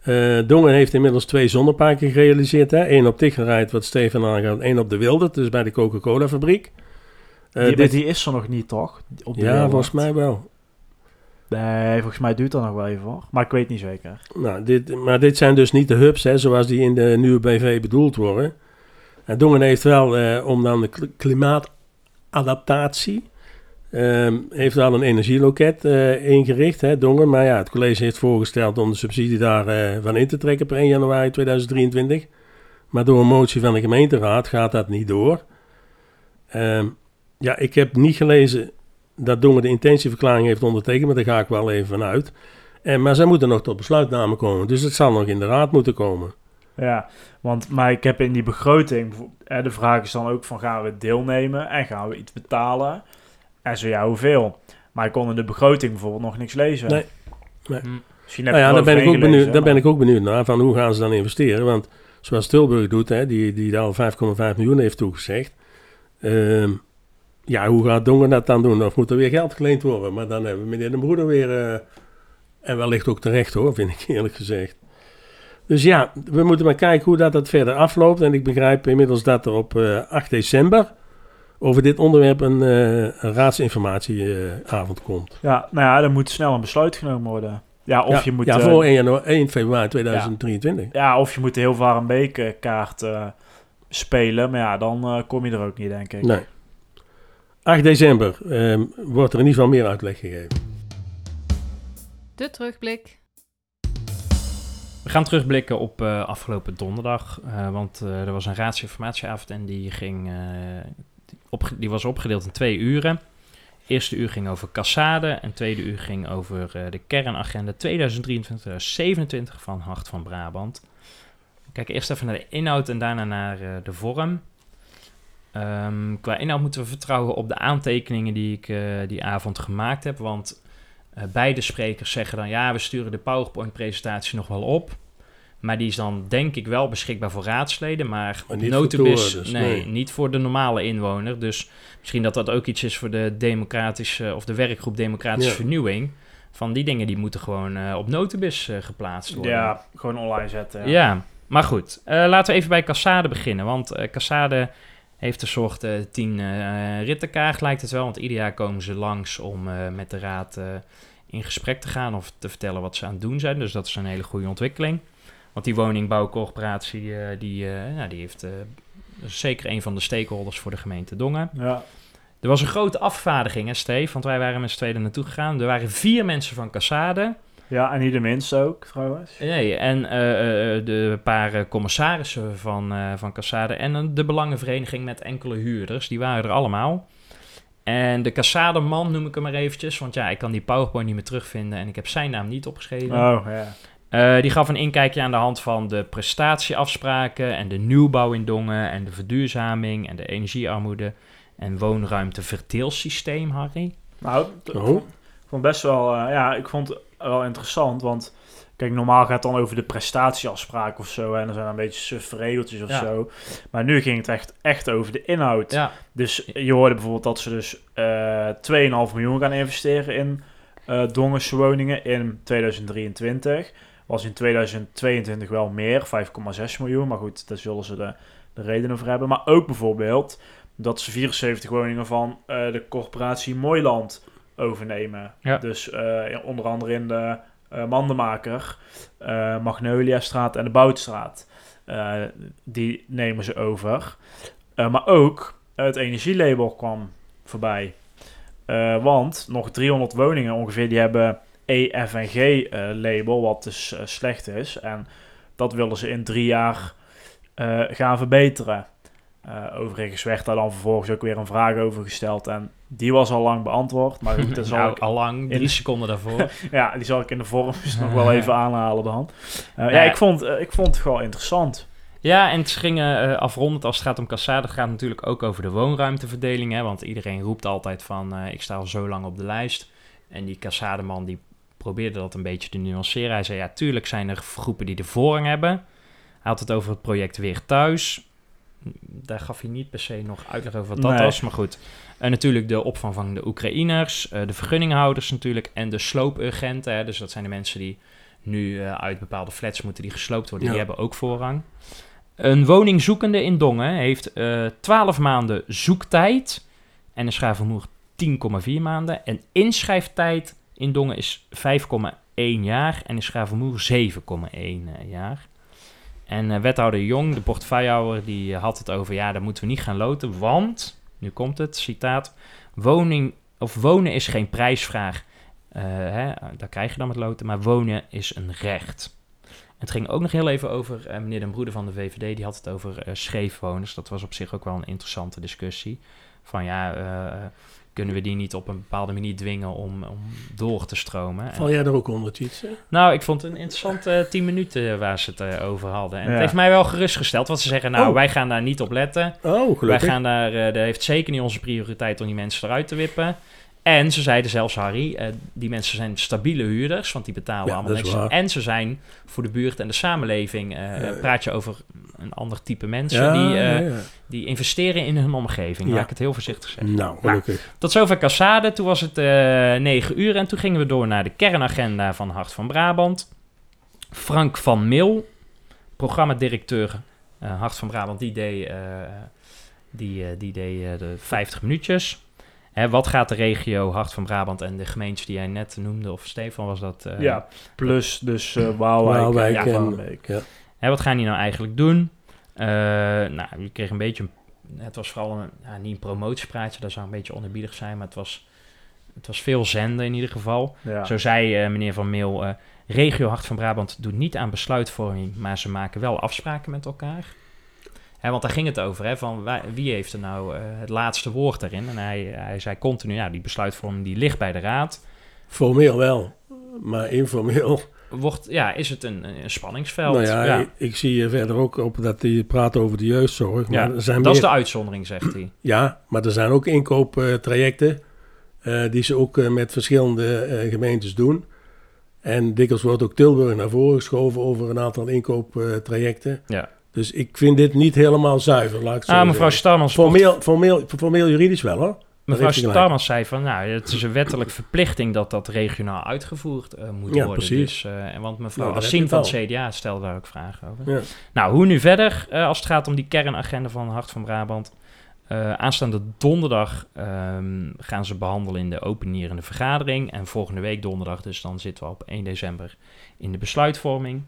Eh, Dongen heeft inmiddels twee zonneparken gerealiseerd. Hè? Eén op Tichelrijd, wat Steven aangaat. één op de Wilde, dus bij de Coca-Cola fabriek. Eh, die, dit- die is er nog niet, toch? Op de ja, volgens mij wel. Nee, volgens mij duurt dat nog wel even hoor. Maar ik weet niet zeker. Nou, dit, maar dit zijn dus niet de hubs, hè, zoals die in de nieuwe BV bedoeld worden. En Dongen heeft wel, eh, om dan de kl- klimaatadaptatie, ehm, heeft wel een energieloket eh, ingericht, hè, Dongen. Maar ja, het college heeft voorgesteld om de subsidie daarvan van in te trekken per 1 januari 2023. Maar door een motie van de gemeenteraad gaat dat niet door. Ehm, ja, ik heb niet gelezen dat Dongen de intentieverklaring heeft ondertekend, maar daar ga ik wel even vanuit. En, maar zij moeten nog tot besluitname komen, dus het zal nog in de raad moeten komen. Ja, want maar ik heb in die begroting, eh, de vraag is dan ook van gaan we deelnemen en gaan we iets betalen? En zo ja, hoeveel? Maar ik kon in de begroting bijvoorbeeld nog niks lezen. Nee. Nee. Hm. Misschien heb Nou ja, daar ben, ik ook benieuwd, daar ben maar- ik ook benieuwd naar, van hoe gaan ze dan investeren? Want zoals Tilburg doet, hè, die, die daar al 5,5 miljoen heeft toegezegd. Ehm, ja, hoe gaat Dongen dat dan doen? Of moet er weer geld geleend worden? Maar dan hebben we meneer de Broeder weer... eh, en wellicht ook terecht hoor, vind ik eerlijk gezegd. Dus ja, we moeten maar kijken hoe dat, dat verder afloopt. En ik begrijp inmiddels dat er op eh, 8 december over dit onderwerp een, eh, een raadsinformatieavond komt. Ja, nou ja, er moet snel een besluit genomen worden. Ja, of ja, je moet... ja, eh, voor 1, janu- 1 februari 2023. ja, of je moet de heel Varenbeek kaart eh, spelen. Maar ja, dan eh, kom je er ook niet, denk ik. Nee. 8 december ehm, wordt er in ieder geval meer uitleg gegeven. De terugblik. We gaan terugblikken op eh, afgelopen donderdag. eh, want eh, er was een raadsinformatieavond en die, ging, eh, die, was opgedeeld in twee uren. Eerste uur ging over Cassade en tweede uur ging over eh, de kernagenda 2023-2027 van Hart van Brabant. We kijken eerst even naar de inhoud en daarna naar eh, de vorm. Ehm, qua inhoud moeten we vertrouwen op de aantekeningen die ik eh, die avond gemaakt heb. Want eh, beide sprekers zeggen dan ja, we sturen de PowerPoint-presentatie nog wel op. Maar die is dan denk ik wel beschikbaar voor raadsleden, maar, Maar niet voor dus, nee, nee. niet voor de normale inwoner. Dus misschien dat dat ook iets is voor de democratische of de werkgroep Democratische Ja. Vernieuwing. Van die dingen die moeten gewoon eh, op notubis eh, geplaatst worden. Ja, gewoon online zetten. Ja, maar goed. Eh, laten we even bij Cassade beginnen. Want eh Cassade heeft een soort eh, tien eh rittenkaart, lijkt het wel. Want ieder jaar komen ze langs om eh, met de raad eh, in gesprek te gaan of te vertellen wat ze aan het doen zijn. Dus dat is een hele goede ontwikkeling. Want die woningbouwcorporatie, eh, die, ja, die heeft eh, zeker een van de stakeholders voor de gemeente Dongen. Ja. Er was een grote afvaardiging, hè, Steve? Want wij waren met z'n tweeën naartoe gegaan. Er waren vier mensen van Cassade. ja, en niet de minste ook, trouwens. Nee, en de paar commissarissen van, eh van Cassade en de belangenvereniging met enkele huurders, die waren er allemaal. En de Cassade-man noem ik hem maar eventjes, want ja, ik kan die PowerPoint niet meer terugvinden en ik heb zijn naam niet opgeschreven. Oh, ja. Eh, die gaf een inkijkje aan de hand van de prestatieafspraken en de nieuwbouw in Dongen en de verduurzaming en de energiearmoede en woonruimteverdeelsysteem, Harry. Nou, Oh. ik vond best wel, eh, ja, ik vond het wel interessant, want kijk, normaal gaat het dan over de prestatieafspraak of zo, en er zijn een beetje suffe regeltjes of Ja. zo. Maar nu ging het echt, echt over de inhoud. Ja, Dus je hoorde bijvoorbeeld dat ze dus eh 2,5 miljoen gaan investeren in eh Dongense woningen in 2023. Was in 2022 wel meer, 5,6 miljoen. Maar goed, daar zullen ze de, de redenen voor hebben. Maar ook bijvoorbeeld dat ze 74 woningen van eh, de corporatie Mooiland overnemen. Ja. Dus eh, onder andere in de eh Mandenmaker, Magnoliastraat en de Boutstraat. Die nemen ze over. Maar ook het energielabel kwam voorbij. Want nog 300 woningen ongeveer die hebben EFNG-label, wat dus eh, slecht is. En dat willen ze in drie jaar eh, gaan verbeteren. Eh, overigens werd daar dan vervolgens ook weer een vraag over gesteld. En die was al lang beantwoord. Maar goed, *laughs* dat zal nou, ik, allang, drie in- seconden daarvoor. *laughs* ja, die zal ik in de vorm dus nog wel even aanhalen dan. Eh, ja, Ja. ik vond, eh, ik vond het wel interessant. Ja, en het gingen eh afrondend als het gaat om Cassade. Het gaat natuurlijk ook over de woonruimteverdeling. Hè, want iedereen roept altijd van, eh, ik sta al zo lang op de lijst. En die Cassademan die probeerde dat een beetje te nuanceren. Hij zei, ja, tuurlijk zijn er groepen die de voorrang hebben. Hij had het over het project Weer Thuis. Daar gaf hij niet per se nog uitleg over wat dat Nee. was, maar goed. En natuurlijk de opvang van de Oekraïners, eh, de vergunninghouders natuurlijk en de sloopurgenten. Hè, dus dat zijn de mensen die nu eh, uit bepaalde flats moeten die gesloopt worden. Die hebben ook voorrang. Een woningzoekende in Dongen heeft eh 12 maanden zoektijd en een schaafvermoer 10,4 maanden. En inschrijftijd in Dongen is 5,1 jaar en in Schavenmoer 7,1 eh, jaar. En eh, wethouder Jong, de portefeuillehouder, die eh, had het over... ja, daar moeten we niet gaan loten, want... nu komt het, citaat... woning of wonen is geen prijsvraag. Hè, daar krijg je dan met loten, maar wonen is een recht. Het ging ook nog heel even over meneer Den Broeder van de VVD, die had het over scheefwoners. Dat was op zich ook wel een interessante discussie. Van ja, kunnen we die niet op een bepaalde manier dwingen om, om door te stromen? En- Val jij er ook onder, hè? nou, ik vond het een interessante eh, tien minuten waar ze het eh, over hadden. En Ja. het heeft mij wel gerustgesteld, want ze zeggen, nou, Oh. wij gaan daar niet op letten. Oh, Wij gelukkig. gaan daar, eh dat heeft zeker niet onze prioriteit om die mensen eruit te wippen. En ze zeiden zelfs, Harry, eh, die mensen zijn stabiele huurders, want die betalen Ja, allemaal dat is niks. waar. En ze zijn voor de buurt en de samenleving, eh, Ja. praat je over een ander type mensen, ja, die, eh, ja, ja. die investeren in hun omgeving. Ja. Laat ik het heel voorzichtig zeggen. Nou, gelukkig. Tot zover Cassade. Toen was het eh 9 uur en toen gingen we door naar de kernagenda van Hart van Brabant. Frank van Mil, programmadirecteur eh Hart van Brabant, die deed, eh, die, die deed de 50 minuutjes. Hè, wat gaat de regio Hart van Brabant en de gemeentes die jij net noemde, of Stefan was dat? eh, ja, plus dus eh Waalwijk, Waalwijk en ja. Hè, wat gaan die nou eigenlijk doen? Eh, nou, je kreeg een beetje... Het was vooral een, ja, niet een promotiepraatje, dat zou een beetje onerbiedig zijn, maar het was, het was veel zenden in ieder geval. Ja. Zo zei eh, meneer Van Meel, eh, regio Hart van Brabant doet niet aan besluitvorming, maar ze maken wel afspraken met elkaar. Hè, want daar ging het over, hè, van wij- wie heeft er nou het laatste woord daarin? En hij, hij zei continu, ja, die besluitvorming die ligt bij de raad. Formeel wel, maar informeel. Wordt, ja, is het een, een spanningsveld? Nou ja, ja. Ik, ik zie er verder ook op dat hij praat over de jeugdzorg. Ja, Maar er zijn dat is de uitzondering, zegt hij. *clears throat* Ja, maar er zijn ook inkooptrajecten eh, die ze ook eh, met verschillende eh, gemeentes doen. En dikwijls wordt ook Tilburg naar voren geschoven over een aantal inkooptrajecten. Ja. Dus ik vind dit niet helemaal zuiver, laat ik het zo Ah, mevrouw. Starmans, Formeel, formeel, formeel juridisch wel hoor. Mevrouw. Starmans zei van, nou, het is een wettelijke verplichting dat dat regionaal uitgevoerd eh, moet Ja, worden. precies. Dus, eh, en want mevrouw Nou, dat Assien heb van het CDA stelde daar ook vragen over. Ja. Nou, hoe nu verder eh, als het gaat om die kernagenda van Hart van Brabant? Aanstaande donderdag ehm, gaan ze behandelen in de openierende vergadering. En volgende week donderdag, dus dan zitten we op 1 december in de besluitvorming.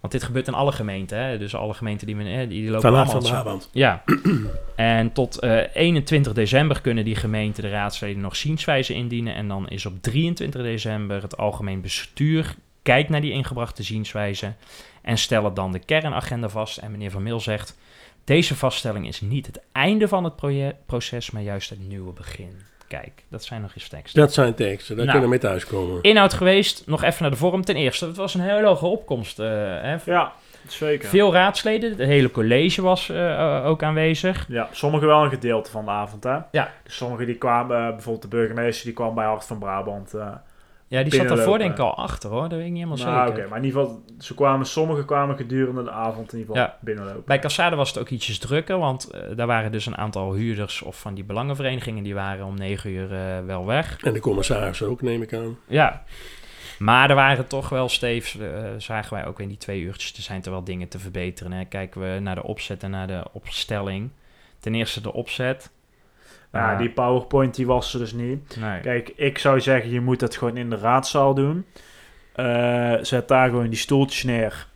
Want dit gebeurt in alle gemeenten, hè? dus alle gemeenten die, eh, die, die lopen Vanaf allemaal... van Brabant. Ja, *clears throat* en tot eh, 21 december kunnen die gemeenten, de raadsleden, nog zienswijze indienen. En dan is op 23 december het algemeen bestuur kijkt naar die ingebrachte zienswijze en stellen dan de kernagenda vast. En meneer Van Mil zegt, deze vaststelling is niet het einde van het proces, maar juist het nieuwe begin. Kijk, dat zijn nog eens teksten. Dat zijn teksten, daar Nou. kunnen we mee thuiskomen. Inhoud geweest, nog even naar de vorm. Ten eerste, het was een hele hoge opkomst. eh, hè. Ja, zeker. Veel raadsleden, het hele college was eh, eh, ook aanwezig. Ja, sommigen wel een gedeelte van de avond, hè? Ja. Dus sommigen die kwamen, bijvoorbeeld de burgemeester, die kwam bij Hart van Brabant. Ja, die zat daarvoor denk ik al achter hoor, dat weet ik niet helemaal nou, oké, zeker. maar in ieder geval, ze kwamen, sommigen kwamen gedurende de avond in ieder geval Ja. binnenlopen. Bij Cassade was het ook ietsjes drukker, want eh, daar waren dus een aantal huurders of van die belangenverenigingen, die waren om negen uur eh, wel weg. En de commissaris ook, neem ik aan. Ja. Maar er waren toch wel steeds, eh, zagen wij ook in die twee uurtjes, er zijn er wel dingen te verbeteren. Hè. Kijken we naar de opzet en naar de opstelling. Ten eerste de opzet. Ja, Eh, die PowerPoint die was er dus niet. nee. Kijk, ik zou zeggen, je moet dat gewoon in de raadzaal doen. Eh, zet daar gewoon die stoeltjes neer.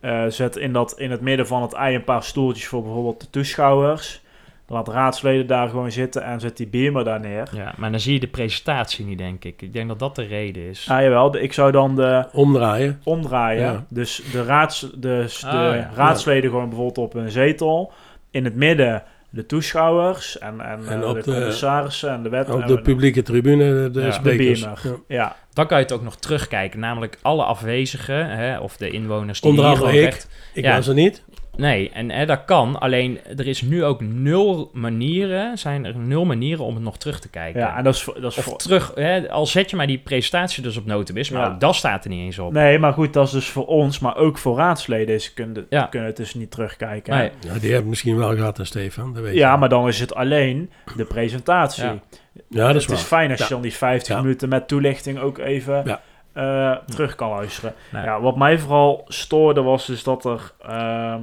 Eh, zet in, dat, in het midden van het ei een paar stoeltjes voor bijvoorbeeld de toeschouwers. Laat raadsleden daar gewoon zitten en zet die beamer daar neer. Ja, maar dan zie je de presentatie niet, denk ik. Ik denk dat dat de reden is. Ah jawel, de- ik zou dan de Omdraaien. omdraaien. Ja. Dus de, raads, de, de Ah, ja. raadsleden gewoon bijvoorbeeld op een zetel. In het midden de toeschouwers en, en, En eh, op de, commissarissen en de wet. Op de publieke tribune, de Ja, sprekers. Ja. Ja, Dan kan je het ook nog terugkijken, namelijk alle afwezigen, hè, of de inwoners die Onder hier ik. recht... Ik Ja. was er niet. Nee, en hè, dat kan, alleen er is nu ook nul manieren, zijn er nul manieren om het nog terug te kijken. ja en dat is, voor- dat is of voor, terug, hè, al zet je maar die presentatie dus op notebis, maar Ja. ook dat staat er niet eens op. Nee, maar goed, dat is dus voor ons, maar ook voor raadsleden. Ze kunnen, Ja. kunnen het dus niet terugkijken. Nee. Ja, die hebben misschien wel gehad, Stefan. Dat weet je. Ja, maar dan is het alleen de presentatie. Ja. Ja, dat is het is waar. fijn als Ja. je dan die 50 Ja. minuten met toelichting ook even Ja. eh, terug kan luisteren. Nee. Ja, wat mij vooral stoorde was dus dat er... ehm,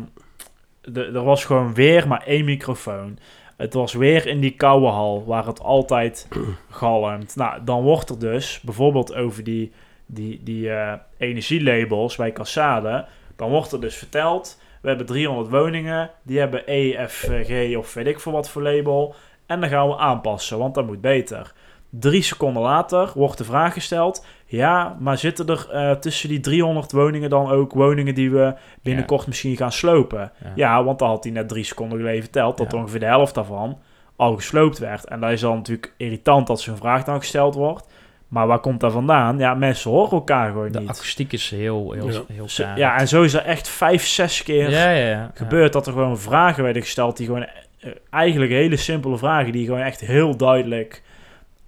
er was gewoon weer maar één microfoon. Het was weer in die koude hal, waar het altijd *clears throat* galmt. Nou, dan wordt er dus, bijvoorbeeld over die, die, die eh, energielabels bij Cassade... dan wordt er dus verteld... we hebben 300 woningen, die hebben E, F, G of weet ik veel wat voor label... en dan gaan we aanpassen, want dat moet beter. Drie seconden later wordt de vraag gesteld... ja, maar zitten er eh, tussen die 300 woningen dan ook woningen... die we binnenkort misschien gaan slopen? Ja. Ja, want dan had hij net drie seconden geleden verteld dat Ja. ongeveer de helft daarvan al gesloopt werd. En dat is dan natuurlijk irritant dat zo'n vraag dan gesteld wordt. Maar waar komt dat vandaan? Ja, mensen horen elkaar gewoon De niet. akoestiek is heel, heel, Ja. heel karig. ja, en zo is er echt vijf, zes keer ja, ja, ja. gebeurd dat er gewoon vragen werden gesteld die gewoon eh, eigenlijk hele simpele vragen die gewoon echt heel duidelijk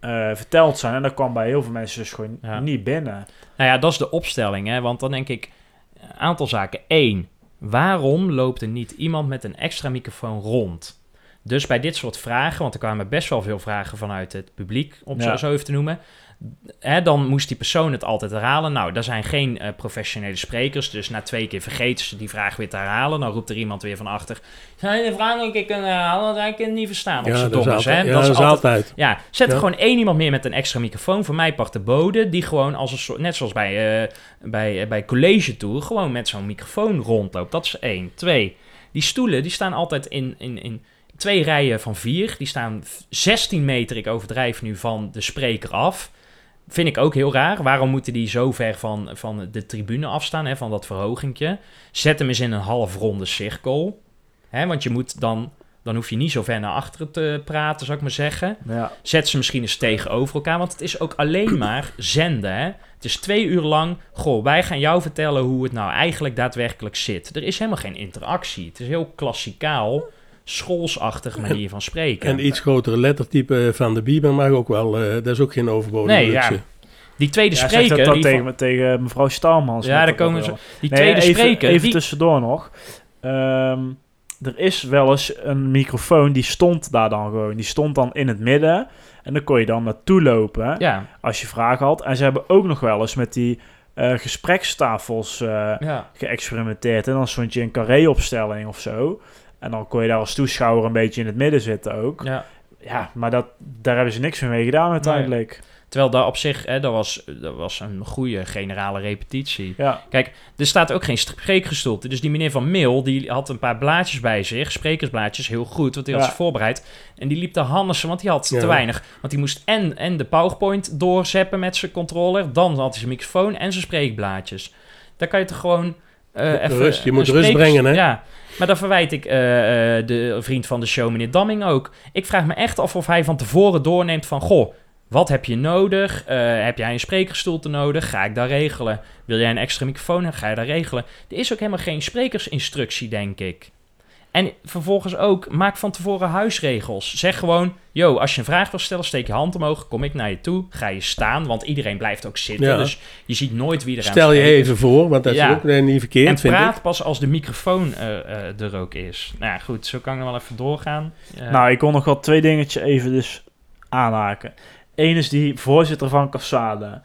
eh, verteld zijn. En dat kwam bij heel veel mensen dus gewoon Ja. niet binnen. Nou ja, dat is de opstelling, hè? want dan denk ik een aantal zaken. Eén, waarom loopt er niet iemand met een extra microfoon rond? Dus bij dit soort vragen, want er kwamen best wel veel vragen vanuit het publiek, om Ja. zo even te noemen. Hè, dan moest die persoon het altijd herhalen. Nou, daar zijn geen eh, professionele sprekers, dus na twee keer vergeten ze die vraag weer te herhalen. Dan roept er iemand weer van achter. Zou je de vraag nog een keer kunnen herhalen? Want het niet verstaan. Of Ja, ze dat is is, altijd. hè? Ja, Dat is altijd altijd. ja, zet er gewoon één iemand meer met een extra microfoon. Voor mij pakt de bode, die gewoon als een soort, net zoals bij, eh, bij, eh, bij college tour, gewoon met zo'n microfoon rondloopt. Dat is één. Twee, die stoelen die staan altijd in, in, in twee rijen van vier. Die staan v- 16 meter, ik overdrijf nu, van de spreker af. Vind ik ook heel raar. Waarom moeten die zo ver van, van de tribune afstaan, hè, van dat verhogingje? Zet hem eens in een halfronde cirkel. Hè, want je moet dan, dan hoef je niet zo ver naar achteren te praten, zou ik maar zeggen. Ja. Zet ze misschien eens tegenover elkaar, want het is ook alleen *clears throat* maar zenden. Hè? Het is twee uur lang, goh, wij gaan jou vertellen hoe het nou eigenlijk daadwerkelijk zit. Er is helemaal geen interactie. Het is heel klassikaal, schoolsachtig manier van spreken. En iets grotere lettertype van de Bieber mag ook wel. eh, dat is ook geen overbodige Nee, ja. luxe. Die tweede Ja, spreker, dat dan die, tegen, van- me- tegen mevrouw Stalmans. Ja, daar komen ze- die Nee, tweede even, spreker, Even die, tussendoor nog. Ehm, er is wel eens een microfoon die stond daar dan gewoon. Die stond dan in het midden. En dan kon je dan naartoe lopen ja, als je vragen had. En ze hebben ook nog wel eens met die eh, gesprekstafels eh, ja, geëxperimenteerd. En dan stond je in carré-opstelling of zo. En dan kon je daar als toeschouwer een beetje in het midden zitten ook. Ja, ja. maar dat, daar hebben ze niks meer mee gedaan uiteindelijk. Terwijl daar op zich, hè, dat, was, dat was een goede generale repetitie. Ja, Er staat ook geen spreekgestoelte. Dus die meneer van Mil, die had een paar blaadjes bij zich. Sprekersblaadjes, heel goed, want die had Ja. ze voorbereid. En die liep te hannissen, want die had Ja. te weinig. Want die moest en, en de PowerPoint doorzeppen met zijn controller. Dan had hij zijn microfoon en zijn spreekblaadjes. Daar kan je toch gewoon eh even... rust. Je moet rust brengen, hè? Ja, maar dan verwijt ik eh, de vriend van de show, meneer Damming ook. Ik vraag me echt af of hij van tevoren doorneemt van... Goh, wat heb je nodig? Eh, heb jij een sprekersstoelte nodig? Ga ik daar regelen? Wil jij een extra microfoon? Ga je daar regelen? Er is ook helemaal geen sprekersinstructie, denk ik. En vervolgens ook, maak van tevoren huisregels. Zeg gewoon, yo, als je een vraag wil stellen, steek je hand omhoog, kom ik naar je toe, ga je staan, want iedereen blijft ook zitten. Ja. Dus je ziet nooit wie er aan Stel je spreekt. even voor, want dat Ja. is ook eh, niet verkeerd, En vind praat ik. pas als de microfoon eh, eh, er ook is. Nou ja, goed, zo kan ik nog wel even doorgaan. Eh, Nou, ik kon nog wel twee dingetjes even dus aanhaken. Eén is die voorzitter van Cassade.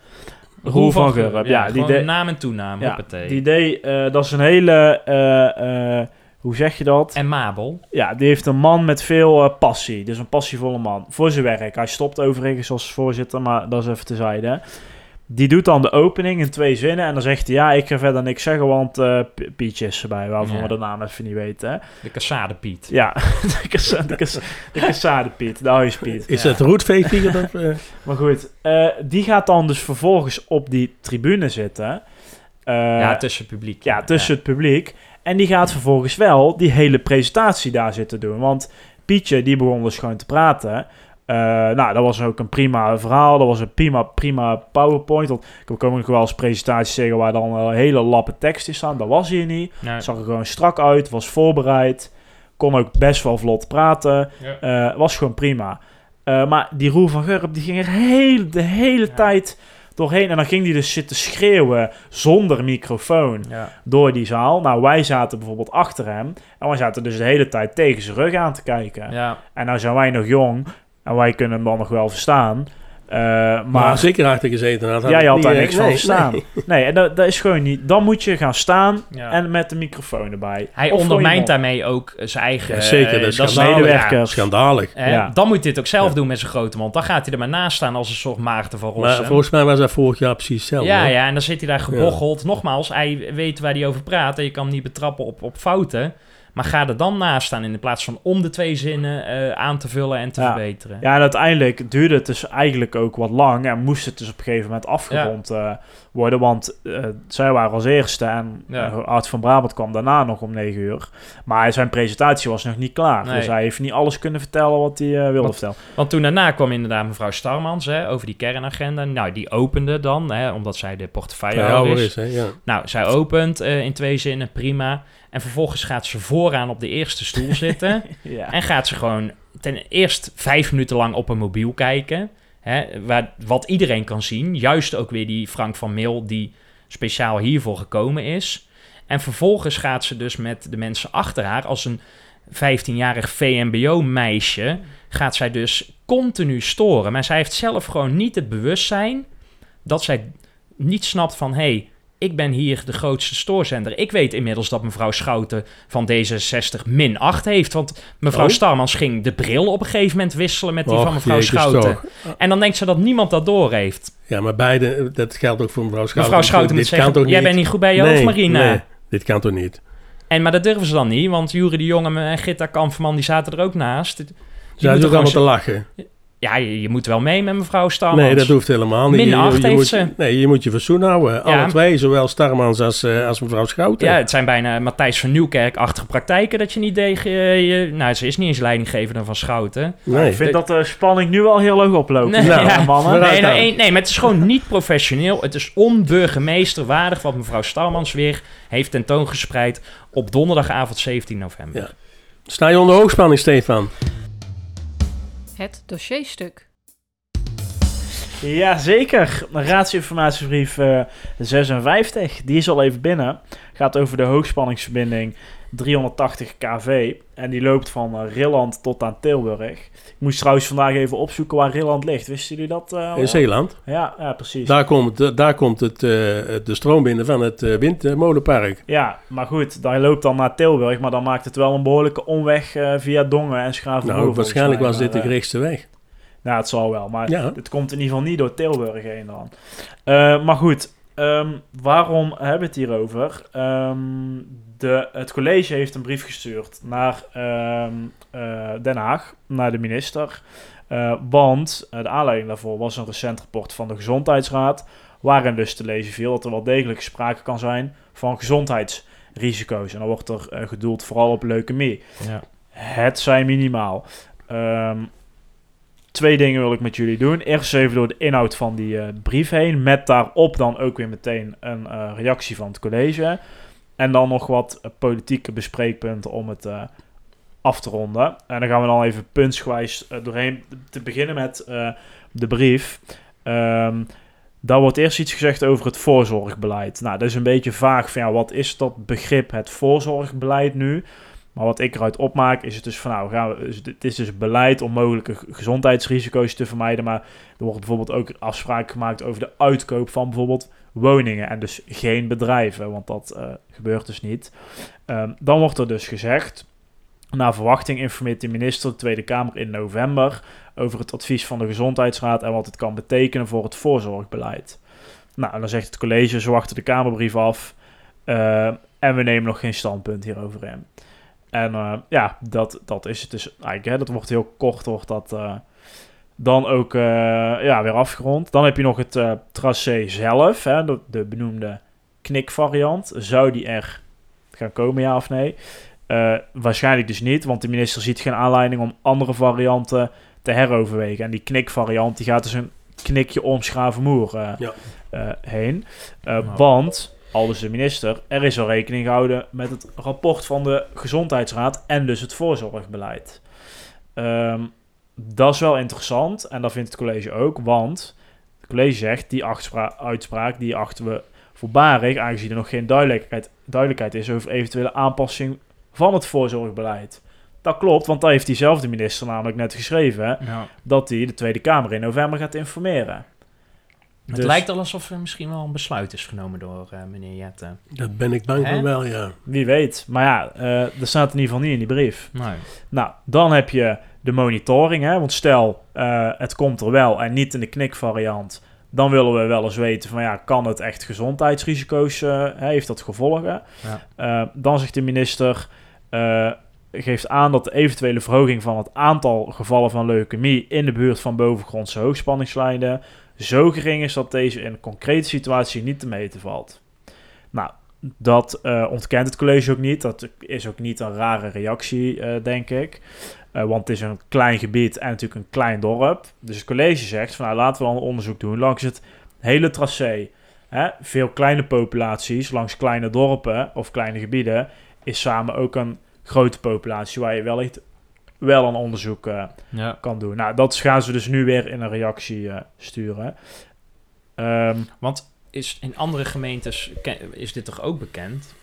Roel van Gurp. Ja, die gewoon deed, naam en toenaam, ja, die deed eh, dat is een hele, hoe zeg je dat? En Mabel. Ja, die heeft een man met veel eh, passie. Dus een passievolle man. Voor zijn werk. Hij stopt overigens als voorzitter, maar dat is even tezijde. Die doet dan de opening in twee zinnen. En dan zegt hij, ja, ik ga verder niks zeggen, want eh P- Pietje is erbij. Waarvan Ja. we de naam even niet weten. hè. De Cassade Piet. Ja, *laughs* de, kassa, de, Cassade Piet, de huispiet. Is Ja. dat eh? *laughs* Maar goed, eh, die gaat dan dus vervolgens op die tribune zitten. Eh, ja, tussen het publiek. ja, tussen het publiek. En die gaat vervolgens wel die hele presentatie daar zitten doen. Want Pietje, die begon dus gewoon te praten. Eh, nou, dat was ook een prima verhaal. Dat was een prima, prima PowerPoint. Want ik kan ook wel eens presentaties zeggen waar dan een hele lappe tekst in staan. Dat was hier niet. Zag er gewoon strak uit, was voorbereid. Kon ook best wel vlot praten. Ja. Eh, was gewoon prima. Eh, maar die Roel van Gurp, die ging er heel, de hele Ja. tijd doorheen. En dan ging die dus zitten schreeuwen zonder microfoon Ja. door die zaal. Nou, wij zaten bijvoorbeeld achter hem. En wij zaten dus de hele tijd tegen zijn rug aan te kijken. Ja. En nou zijn wij nog jong. En wij kunnen hem dan nog wel verstaan. Eh, Maar, maar als ik erachter gezeten had, had ja, je had niet, daar eh, niks van nee, verstaan. nee. *laughs* Nee, en dat, dat is gewoon niet. Dan moet je gaan staan Ja. en met de microfoon erbij. Hij Of ondermijnt daarmee ook eh, zijn eigen... Ja, zeker, dat is dat medewerkers. Schandalig. Dan moet hij dit ook zelf Ja. doen met zijn grote mond. Dan gaat hij er maar naast staan als een soort maagde van Maar Rossum. volgens mij was dat vorig jaar precies hetzelfde. ja, ja, en dan zit hij daar gebocheld. Nogmaals, hij weet waar hij over praat. En je kan hem niet betrappen op, op fouten. Maar ga er dan naast staan in plaats van om de twee zinnen eh, aan te vullen en te Ja. verbeteren. Ja, en uiteindelijk duurde het dus eigenlijk ook wat lang en moest het dus op een gegeven moment afgerond eh, worden, want eh, zij waren als eerste en Ja. Art van Brabant kwam daarna nog om 9 uur. Maar zijn presentatie was nog niet klaar, Nee. dus hij heeft niet alles kunnen vertellen wat hij wilde vertellen. Want toen daarna kwam inderdaad mevrouw Starmans hè, over die kernagenda. Nou, die opende dan, hè, omdat zij de portefeuillehouder Ja, is. is, hè, ja. Nou, zij opent eh, in twee zinnen, prima. En vervolgens gaat ze vooraan op de eerste stoel zitten. *laughs* Ja. En gaat ze gewoon ten eerst vijf minuten lang op een mobiel kijken. Hè, waar, wat iedereen kan zien. Juist ook weer die Frank van Meel die speciaal hiervoor gekomen is. En vervolgens gaat ze dus met de mensen achter haar als een 15-jarig VMBO-meisje... gaat zij dus continu storen. Maar zij heeft zelf gewoon niet het bewustzijn... dat zij niet snapt van... hey, ik ben hier de grootste stoorzender. Ik weet inmiddels dat mevrouw Schouten van D66 min 8 heeft. Want mevrouw Oh. Starmans ging de bril op een gegeven moment wisselen met die Och, van mevrouw jezus Schouten. toch. En dan denkt ze dat niemand dat door heeft. Ja, maar beide, dat geldt ook voor mevrouw Schouten. Mevrouw Schouten moet Dit kan zeggen, toch jij bent niet goed bij je Nee, hoofd, Marina. nee, dit kan toch niet? En, maar dat durven ze dan niet, want Jury de Jonge en Gitta Kampferman die zaten er ook naast. Die Zij moeten ook allemaal te lachen. Ja, je, je moet wel mee met mevrouw Starmans. Nee, dat hoeft helemaal niet. Min je, acht je heeft moet, ze. Nee, je moet je verzoen houden. Alle twee, zowel Starmans als, eh, als mevrouw Schouten. Ja, het zijn bijna Matthijs van Nieuwkerk-achtige praktijken dat je niet tegen je... Nou, ze is niet eens leidinggevende van Schouten. nee. Ik vind dat de spanning nu al heel hoog oploopt. Nee, Nou, ja. mannen. Nee, nou, nee, maar het is gewoon niet professioneel. Het is onburgemeesterwaardig wat mevrouw Starmans weer heeft tentoongespreid op donderdagavond 17 november. Ja. Sta je onder hoogspanning, Stefan? Het dossierstuk. Jazeker, raadsinformatiebrief eh 56, die is al even binnen. Gaat over de hoogspanningsverbinding 380 kV. En die loopt van eh, Rilland tot aan Tilburg. Ik moest trouwens vandaag even opzoeken waar Rilland ligt. Wisten jullie dat? eh? In Zeeland. Ja, ja, precies. Daar komt, daar komt het, eh, de stroom binnen van het windmolenpark. Ja, maar goed, daar loopt dan naar Tilburg. Maar dan maakt het wel een behoorlijke omweg via Dongen en Schravenhoeven. Nou, waarschijnlijk was dit de gerichtste weg. Nou, het zal wel, maar Ja. het komt in ieder geval niet door Tilburg heen dan. Maar goed, ehm, waarom hebben we het hierover? Ehm, de, het college heeft een brief gestuurd naar ehm, eh, Den Haag, naar de minister. Eh, want eh, de aanleiding daarvoor was een recent rapport van de Gezondheidsraad, waarin dus te lezen viel dat er wel degelijk sprake kan zijn van gezondheidsrisico's. En dan wordt er gedoeld vooral op leukemie. Ja. Het zijn minimaal. Ehm, twee dingen wil ik met jullie doen. Eerst even door de inhoud van die brief heen. Met daarop dan ook weer meteen een reactie van het college. En dan nog wat politieke bespreekpunten om het eh, af te ronden. En dan gaan we dan even puntsgewijs eh, doorheen. Te beginnen met eh, de brief. Ehm, daar wordt eerst iets gezegd over het voorzorgbeleid. Nou, dat is een beetje vaag van ja, wat is dat begrip het voorzorgbeleid nu? Maar wat ik eruit opmaak is het dus van nou, gaan we, het is dus beleid om mogelijke gezondheidsrisico's te vermijden. Maar er wordt bijvoorbeeld ook afspraak gemaakt over de uitkoop van bijvoorbeeld woningen en dus geen bedrijven, want dat eh, gebeurt dus niet. Ehm, dan wordt er dus gezegd, naar verwachting informeert de minister de Tweede Kamer in november over het advies van de Gezondheidsraad en wat het kan betekenen voor het voorzorgbeleid. Nou, en dan zegt het college, ze wachten de Kamerbrief af eh, en we nemen nog geen standpunt hierover in. En eh, ja, dat, dat is het dus eigenlijk. Hè, dat wordt heel kort, wordt dat eh, dan ook eh, ja, weer afgerond. Dan heb je nog het eh, tracé zelf, hè, de, de benoemde knikvariant. Zou die er gaan komen, ja of nee? Eh, waarschijnlijk dus niet, want de minister ziet geen aanleiding om andere varianten te heroverwegen. En die knikvariant die gaat dus een knikje om Schravenmoer eh, Ja. eh, heen. Eh, Nou. Want, al dus de minister, er is al rekening gehouden met het rapport van de Gezondheidsraad en dus het voorzorgbeleid. Ehm, dat is wel interessant en dat vindt het college ook, want het college zegt die uitspraak die achten we voorbarig, aangezien er nog geen duidelijkheid, duidelijkheid is over eventuele aanpassing van het voorzorgbeleid. dat klopt, want daar heeft diezelfde minister namelijk net geschreven... Ja. dat hij de Tweede Kamer in november gaat informeren. Het Dus- lijkt al alsof er misschien wel een besluit is genomen door eh, meneer Jette. Dat ben ik bang van wel, ja. Wie weet. Maar ja, eh er staat in ieder geval niet in die brief. Nee. Nou, dan heb je de monitoring. Hè? Want stel, eh, het komt er wel en niet in de knikvariant. Dan willen we wel eens weten van ja, kan het echt gezondheidsrisico's, eh, heeft dat gevolgen? Ja. Eh, dan zegt de minister, eh, geeft aan dat de eventuele verhoging van het aantal gevallen van leukemie in de buurt van bovengrondse hoogspanningslijnen zo gering is dat deze in een concrete situatie niet te meten valt. Nou, dat eh, ontkent het college ook niet. Dat is ook niet een rare reactie, eh, denk ik. Eh, want het is een klein gebied en natuurlijk een klein dorp. Dus het college zegt van nou, laten we dan een onderzoek doen langs het hele tracé. Hè? Veel kleine populaties langs kleine dorpen of kleine gebieden is samen ook een grote populatie waar je wellicht wel een onderzoek eh, Ja. kan doen. Nou, dat gaan ze dus nu weer in een reactie eh, sturen. Ehm, Want is, in andere gemeentes is dit toch ook bekend?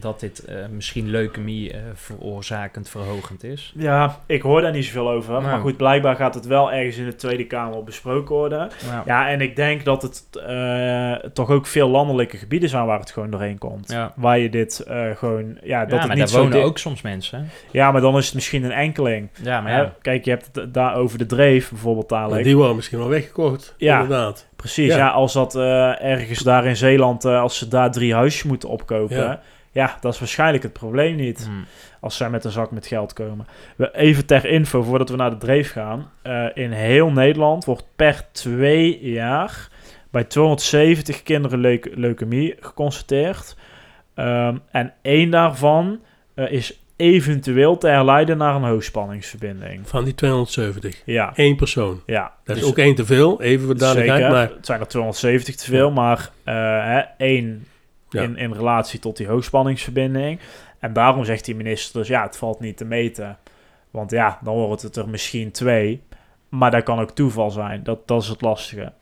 Dat dit eh, misschien leukemie eh, veroorzakend verhogend is? ja, ik hoor daar niet zoveel over. Maar Nou. goed, blijkbaar gaat het wel ergens in de Tweede Kamer besproken worden. Ja. Ja, en ik denk dat het eh, toch ook veel landelijke gebieden zijn waar het gewoon doorheen komt. Ja. Waar je dit eh, gewoon... Ja, dat Ja, het maar niet daar wonen ook soms mensen. Ja, maar dan is het misschien een enkeling. Ja, maar ja. Kijk, je hebt het daar over de dreef bijvoorbeeld dadelijk. Die worden misschien wel weggekocht, Ja. inderdaad. Precies, ja. Ja. als dat eh, ergens daar in Zeeland, eh, als ze daar drie huisjes moeten opkopen, ja. Ja. dat is waarschijnlijk het probleem niet. Hm. Als zij met een zak met geld komen. We, even ter info, voordat we naar de dreef gaan. Eh, in heel Nederland wordt per twee jaar bij 270 kinderen leuke, leukemie geconstateerd. Ehm, en één daarvan eh, is eventueel te herleiden naar een hoogspanningsverbinding. Van die 270. Ja, Eén persoon. ja. Dat is Dus- ook één te veel, even voor duidelijkheid. Zeker. Maar Het zijn er 270 te veel, maar eh, hè, één Ja. in, in relatie tot die hoogspanningsverbinding. En daarom zegt die minister dus, ja, het valt niet te meten. Want ja, dan wordt het er misschien twee. Maar dat kan ook toeval zijn. Dat, dat is het lastige.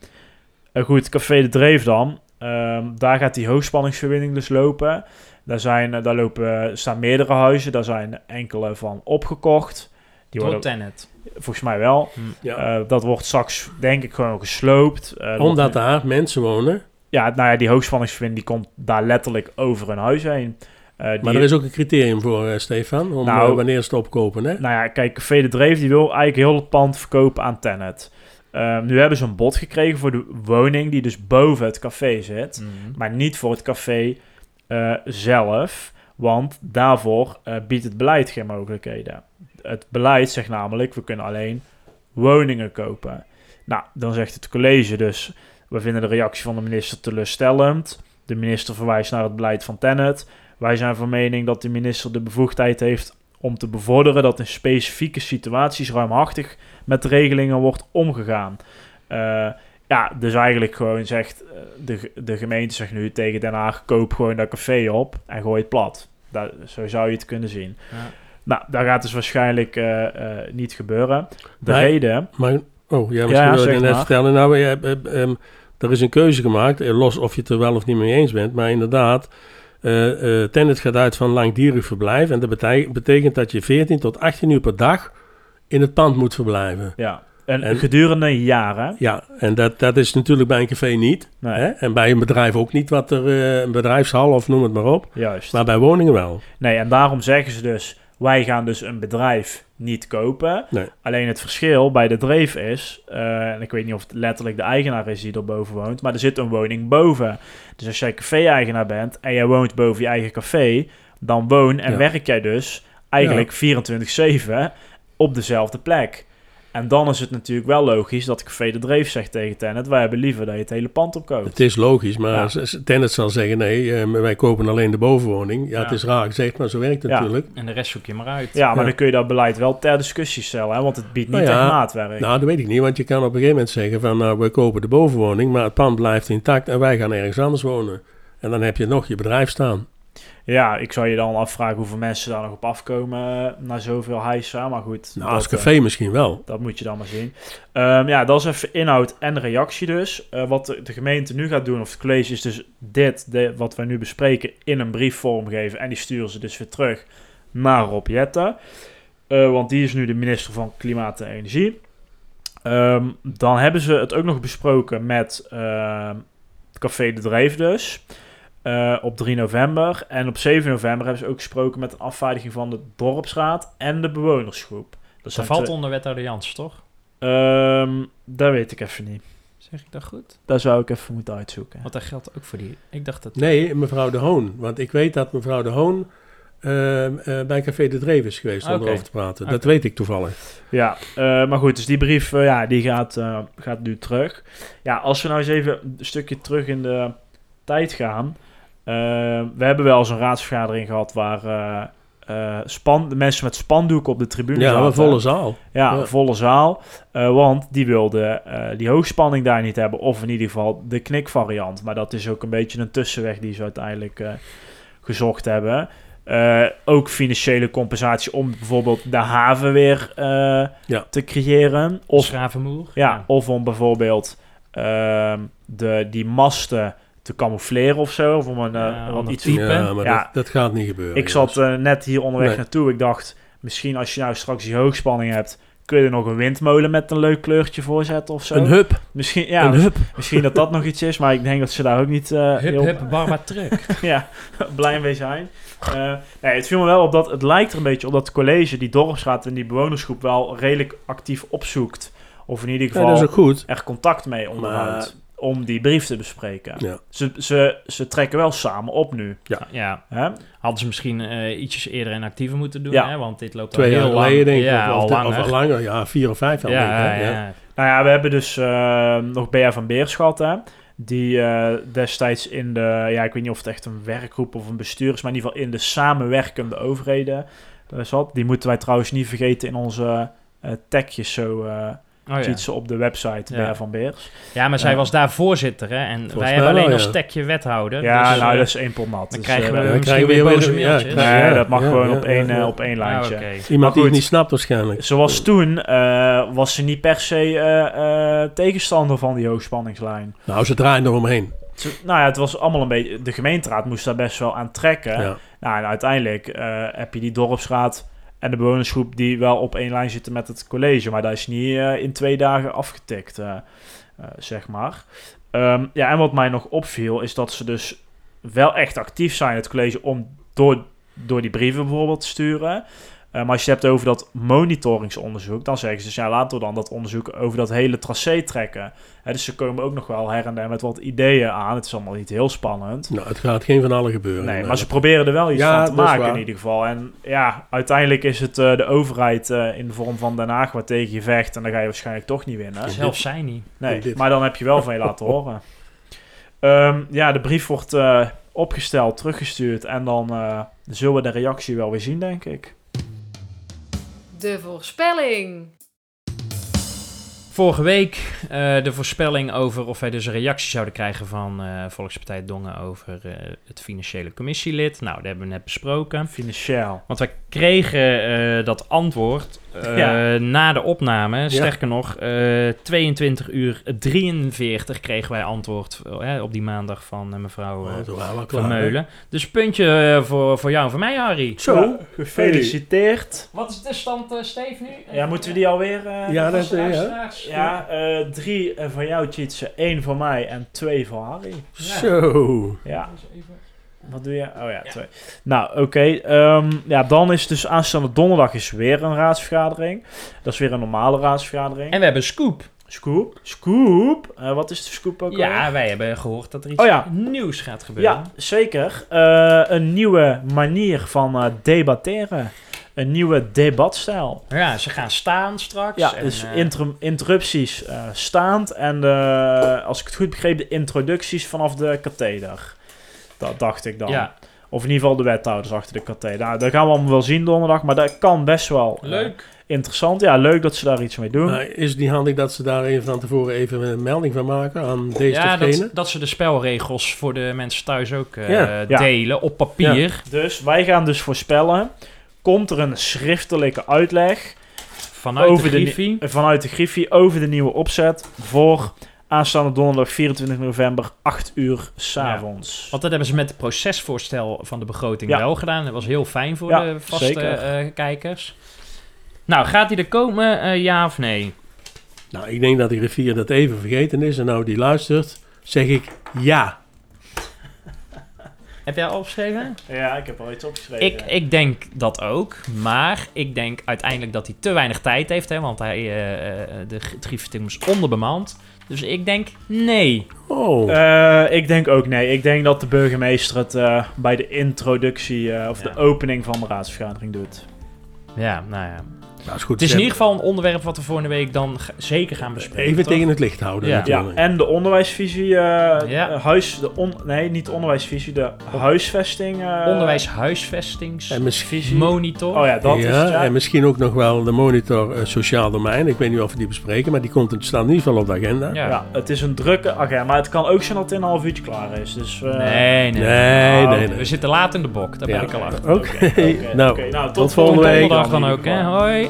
Eh, goed, Café de Dreef dan. Ehm, daar gaat die hoogspanningsverbinding dus lopen. Daar, zijn, eh, daar lopen, staan meerdere huizen. Daar zijn enkele van opgekocht. Die Door worden, Tenet. volgens mij wel. ja, Eh, dat wordt straks, denk ik, gewoon gesloopt. Eh, omdat daar mensen wonen. Ja, nou ja, die hoogspanningsverbinding die komt daar letterlijk over een huis heen. Eh, die, Maar er is ook een criterium voor, eh, Stefan, om Nou, eh, wanneer ze het opkopen. Hè? Nou ja, kijk, Café de Dreef die wil eigenlijk heel het pand verkopen aan Tennet. Ehm, nu hebben ze een bod gekregen voor de woning die dus boven het café zit. Hm. Maar niet voor het café eh, zelf. Want daarvoor eh, biedt het beleid geen mogelijkheden. Het beleid zegt namelijk, we kunnen alleen woningen kopen. Nou, dan zegt het college dus, we vinden de reactie van de minister teleurstellend. De minister verwijst naar het beleid van Tennet. Wij zijn van mening dat de minister de bevoegdheid heeft om te bevorderen dat in specifieke situaties ruimhartig met de regelingen wordt omgegaan. Eh, ja, dus eigenlijk gewoon zegt eh, de, de gemeente zegt nu tegen Den Haag: koop gewoon dat café op en gooi het plat. Dat, zo zou je het kunnen zien. Ja. Nou, dat gaat dus waarschijnlijk eh, niet gebeuren. De Nee. reden, Maar, oh ja, Ja, misschien wil zeg je net maar. vertellen. Nou, je, eh, ehm, er is een keuze gemaakt, eh, los of je het er wel of niet mee eens bent. Maar inderdaad, eh Tennet gaat uit van langdurig verblijf. En dat betekent dat je 14 tot 18 uur per dag in het pand moet verblijven. ja, en, En- gedurende hè? Ja, en dat, dat is natuurlijk bij een café niet. Nee, Hè? En bij een bedrijf ook niet, wat er, een bedrijfshal of noem het maar op. juist. Maar bij woningen wel. Nee, en daarom zeggen ze dus: wij gaan dus een bedrijf niet kopen. Nee. Alleen het verschil bij de dreef is, eh, en ik weet niet of het letterlijk de eigenaar is die er boven woont, maar er zit een woning boven. Dus als jij café-eigenaar bent en jij woont boven je eigen café, dan woon en Ja. werk jij dus eigenlijk 24-7 op dezelfde plek. En dan is het natuurlijk wel logisch dat Café de Dreef zegt tegen Tennet, wij hebben liever dat je het hele pand opkoopt. Het is logisch, maar Ja. Tennet zal zeggen, nee, eh, wij kopen alleen de bovenwoning. Ja, Ja. het is raar gezegd, maar zo werkt het Ja. natuurlijk. En de rest zoek je maar uit. Ja, maar Ja. dan kun je dat beleid wel ter discussie stellen, hè, want het biedt niet Nou ja, echt maatwerk. Nou, dat weet ik niet, want je kan op een gegeven moment zeggen van, nou, we kopen de bovenwoning, maar het pand blijft intact en wij gaan ergens anders wonen. En dan heb je nog je bedrijf staan. Ja, ik zou je dan afvragen hoeveel mensen daar nog op afkomen eh, na zoveel heisa. Maar goed, Nou, dat, als eh, café misschien wel. dat moet je dan maar zien. Ehm, ja, dat is even inhoud en reactie dus. Eh, wat de, de gemeente nu gaat doen, of het college, is dus dit, de, wat we nu bespreken, in een brief vormgeven. En die sturen ze dus weer terug naar Rob Jetten. Eh, want die is nu de minister van Klimaat en Energie. Ehm, dan hebben ze het ook nog besproken met ehm, het Café de Dreef dus. Eh, op 3 november. En op 7 november hebben ze ook gesproken met de afvaardiging van de dorpsraad en de bewonersgroep. Dat valt onder wethouder Jans, toch? Ehm, dat weet ik even niet. Zeg ik dat goed? Daar zou ik even moeten uitzoeken. Want dat geldt ook voor die. Ik dacht dat. Nee, mevrouw De Hoon. Want ik weet dat mevrouw De Hoon eh, eh, bij Café De Dreef is geweest om erover te praten. Dat weet ik toevallig. Ja, eh, maar goed, dus die brief ja, die gaat, eh, gaat nu terug. Ja, als we nou eens even een stukje terug in de tijd gaan. Eh, we hebben wel eens een raadsvergadering gehad waar eh, eh, span, de mensen met spandoeken op de tribune Ja, zaten. een volle zaal. Ja, Ja. een volle zaal. Eh, want die wilden eh, die hoogspanning daar niet hebben. Of in ieder geval de knikvariant. Maar dat is ook een beetje een tussenweg die ze uiteindelijk eh, gezocht hebben. Eh, ook financiële compensatie om bijvoorbeeld de haven weer eh, Ja. te creëren. Of, Schravenmoer. ja, of om bijvoorbeeld ehm, de, die masten te camoufleren of zo. Of om een, eh, Ja, iets type. Ja, maar Ja. Dat, dat gaat niet gebeuren. ik zat eh, net hier onderweg Nee. naartoe. Ik dacht, misschien als je nou straks die hoogspanning hebt, kun je er nog een windmolen met een leuk kleurtje voor zetten of zo. een hub. Misschien, ja, Een hub. misschien dat dat nog iets is, maar ik denk dat ze daar ook niet eh, Hup, heel barba truck. *laughs* ja, blij mee zijn. Eh, nee, het viel me wel op dat het lijkt er een beetje op dat het college, die dorpsraad en die bewonersgroep wel redelijk actief opzoekt. Of in ieder Ja, geval dat is ook goed. echt contact mee onderhoudt. Om die brief te bespreken. Ja. Ze, ze, ze trekken wel samen op nu. ja, Hè? hadden ze misschien eh, ietsjes eerder en actiever moeten doen, Ja. hè? Want dit loopt Twee al jaar heel lang. geleden denk ik. Ja, of, al langer. of langer. Ja, vier of vijf jaar. denk ik, ja, ja, Ja. ja. Nou ja, we hebben dus eh, nog Bea van Beers gehad, hè. Die eh, destijds in de, ja, ik weet niet of het echt een werkgroep of een bestuur is, maar in ieder geval in de samenwerkende overheden zat. Die moeten wij trouwens niet vergeten in onze eh tagjes zo, eh Oh, ja. ze op de website Ja. Van Beers. ja, maar zij Ja. was daar voorzitter, hè? En wij hebben alleen wel, als ja. tekje wethouder. Ja, dus, nou, eh, dat is één pot nat. dan Dus, krijgen eh, we dan misschien krijgen weer we weer boze mailtjes. nee, dat mag ja, gewoon ja, op, één, ja, eh, ja. op één Ah, lijntje. oké. Iemand die het niet snapt waarschijnlijk. Zoals toen eh, was ze niet per se eh, eh, tegenstander van die hoogspanningslijn. Nou, ze draaien eromheen. Ze- nou ja, het was allemaal een beetje. De gemeenteraad moest daar best wel aan trekken. Ja. Nou, en uiteindelijk eh, heb je die dorpsraad en de bewonersgroep die wel op één lijn zitten met het college. Maar dat is niet eh, in twee dagen afgetikt, eh, eh, zeg maar. Ehm, ja, en wat mij nog opviel is dat ze dus wel echt actief zijn, het college, om door, door die brieven bijvoorbeeld te sturen. Eh, maar als je het hebt over dat monitoringsonderzoek, dan zeggen ze dus ja, laten we dan dat onderzoek over dat hele tracé trekken. Hè, dus ze komen ook nog wel her en der met wat ideeën aan. Het is allemaal niet heel spannend. Nou, het gaat geen van alle gebeuren. Nee, maar ze proberen er wel iets Ja, van te maken in ieder geval. En ja, uiteindelijk is het eh, de overheid eh, in de vorm van Den Haag wat tegen je vecht. En dan ga je waarschijnlijk toch niet winnen. Zelfs zij niet. Nee, maar dan heb je wel van je laten horen. Ehm, ja, de brief wordt eh, opgesteld, teruggestuurd. En dan eh, zullen we de reactie wel weer zien, denk ik. De voorspelling. Vorige week eh, de voorspelling over of wij dus een reactie zouden krijgen van eh, Volkspartij Dongen over eh, het financiële commissielid. Nou, dat hebben we net besproken. Financieel. Want wij kregen eh, dat antwoord Ja. na de opname. Sterker nog, eh 22 uur 43 kregen wij antwoord eh, op die maandag van eh, mevrouw eh Oh, hè? Vermeulen. Dus puntje eh, voor, voor jou en voor mij, Harry. Zo. Ja, gefeliciteerd. Wat is de stand, uh, Steve, nu? Ja, moeten we die alweer... eh, Ja, dat Vaste ja. eh, drie eh, van jou, Tjitse. één van mij en twee van Harry. Zo. Ja. Wat doe je? Oh ja, twee. Nou, oké. ehm, ja, dan is dus aanstaande donderdag is weer een raadsvergadering. Dat is weer een normale raadsvergadering. En we hebben Scoop. Scoop. Scoop. Eh, wat is de scoop ook Ja, alweer? wij hebben gehoord dat er iets Oh ja. nieuws gaat gebeuren. Ja, zeker. Eh, een nieuwe manier van eh, debatteren. Een nieuwe debatstijl. Ja, ze gaan staan straks. Ja, en, dus inter- interrupties staand. En als ik het goed begreep, de introducties vanaf de katheder. Dat dacht ik dan. Ja, Of in ieder geval de wethouders achter de katheder. Nou, dat gaan we allemaal wel zien donderdag. Maar dat kan best wel eh, leuk. interessant. Ja, leuk dat ze daar iets mee doen. Maar is het niet handig dat ze daar even van tevoren even een melding van maken aan deze Ja, dat, dat ze de spelregels voor de mensen thuis ook eh, Ja. Ja. delen op papier. Dus wij gaan dus voorspellen. Komt er een schriftelijke uitleg Vanuit Over de de Griffie. vanuit de Griffie over de nieuwe opzet voor aanstaande donderdag 24 november 8 uur s'avonds. Want dat hebben ze met het procesvoorstel van de begroting Ja. wel gedaan. Dat was heel fijn voor Ja, de vaste eh, kijkers. Nou, gaat hij er komen, eh, ja of nee? Nou, ik denk dat die rivier dat even vergeten is en nou die luistert, zeg ik ja. *laughs* Heb jij al opgeschreven? Ja, ik heb al iets opgeschreven. Ik, ik denk dat ook, maar ik denk uiteindelijk dat hij te weinig tijd heeft, hè, want hij, eh, eh, de Griffithum is onderbemand. Dus ik denk nee. Oh, Eh, ik denk ook nee. Ik denk dat de burgemeester het eh, bij de introductie eh, of Ja. de opening van de raadsvergadering doet. Ja, nou ja. Dat is goed. Het is in ieder geval een onderwerp wat we volgende week dan g- zeker gaan bespreken. Even toch? tegen het licht houden Ja. Ja, natuurlijk. en de onderwijsvisie, eh, Ja. eh, huis, de on, nee, niet de onderwijsvisie, de huisvesting. eh, En Onderwijshuisvestingsmonitor. misschien- Oh ja, dat is het, ja, en misschien ook nog wel de monitor sociaal domein. Ik weet niet of we die bespreken, maar die komt in, staat in ieder geval op de agenda. Ja. Ja, het is een drukke agenda, maar het kan ook zijn dat het in een half uurtje klaar is. Dus, eh, Nee, nee. Nee, Nou, nee, nee. We zitten laat in de bok, daar ben ik al achter. Oké, oké, *laughs* nou. Nou, tot tot volgende volgende week. Donderdag dan ook, hè? Hoi.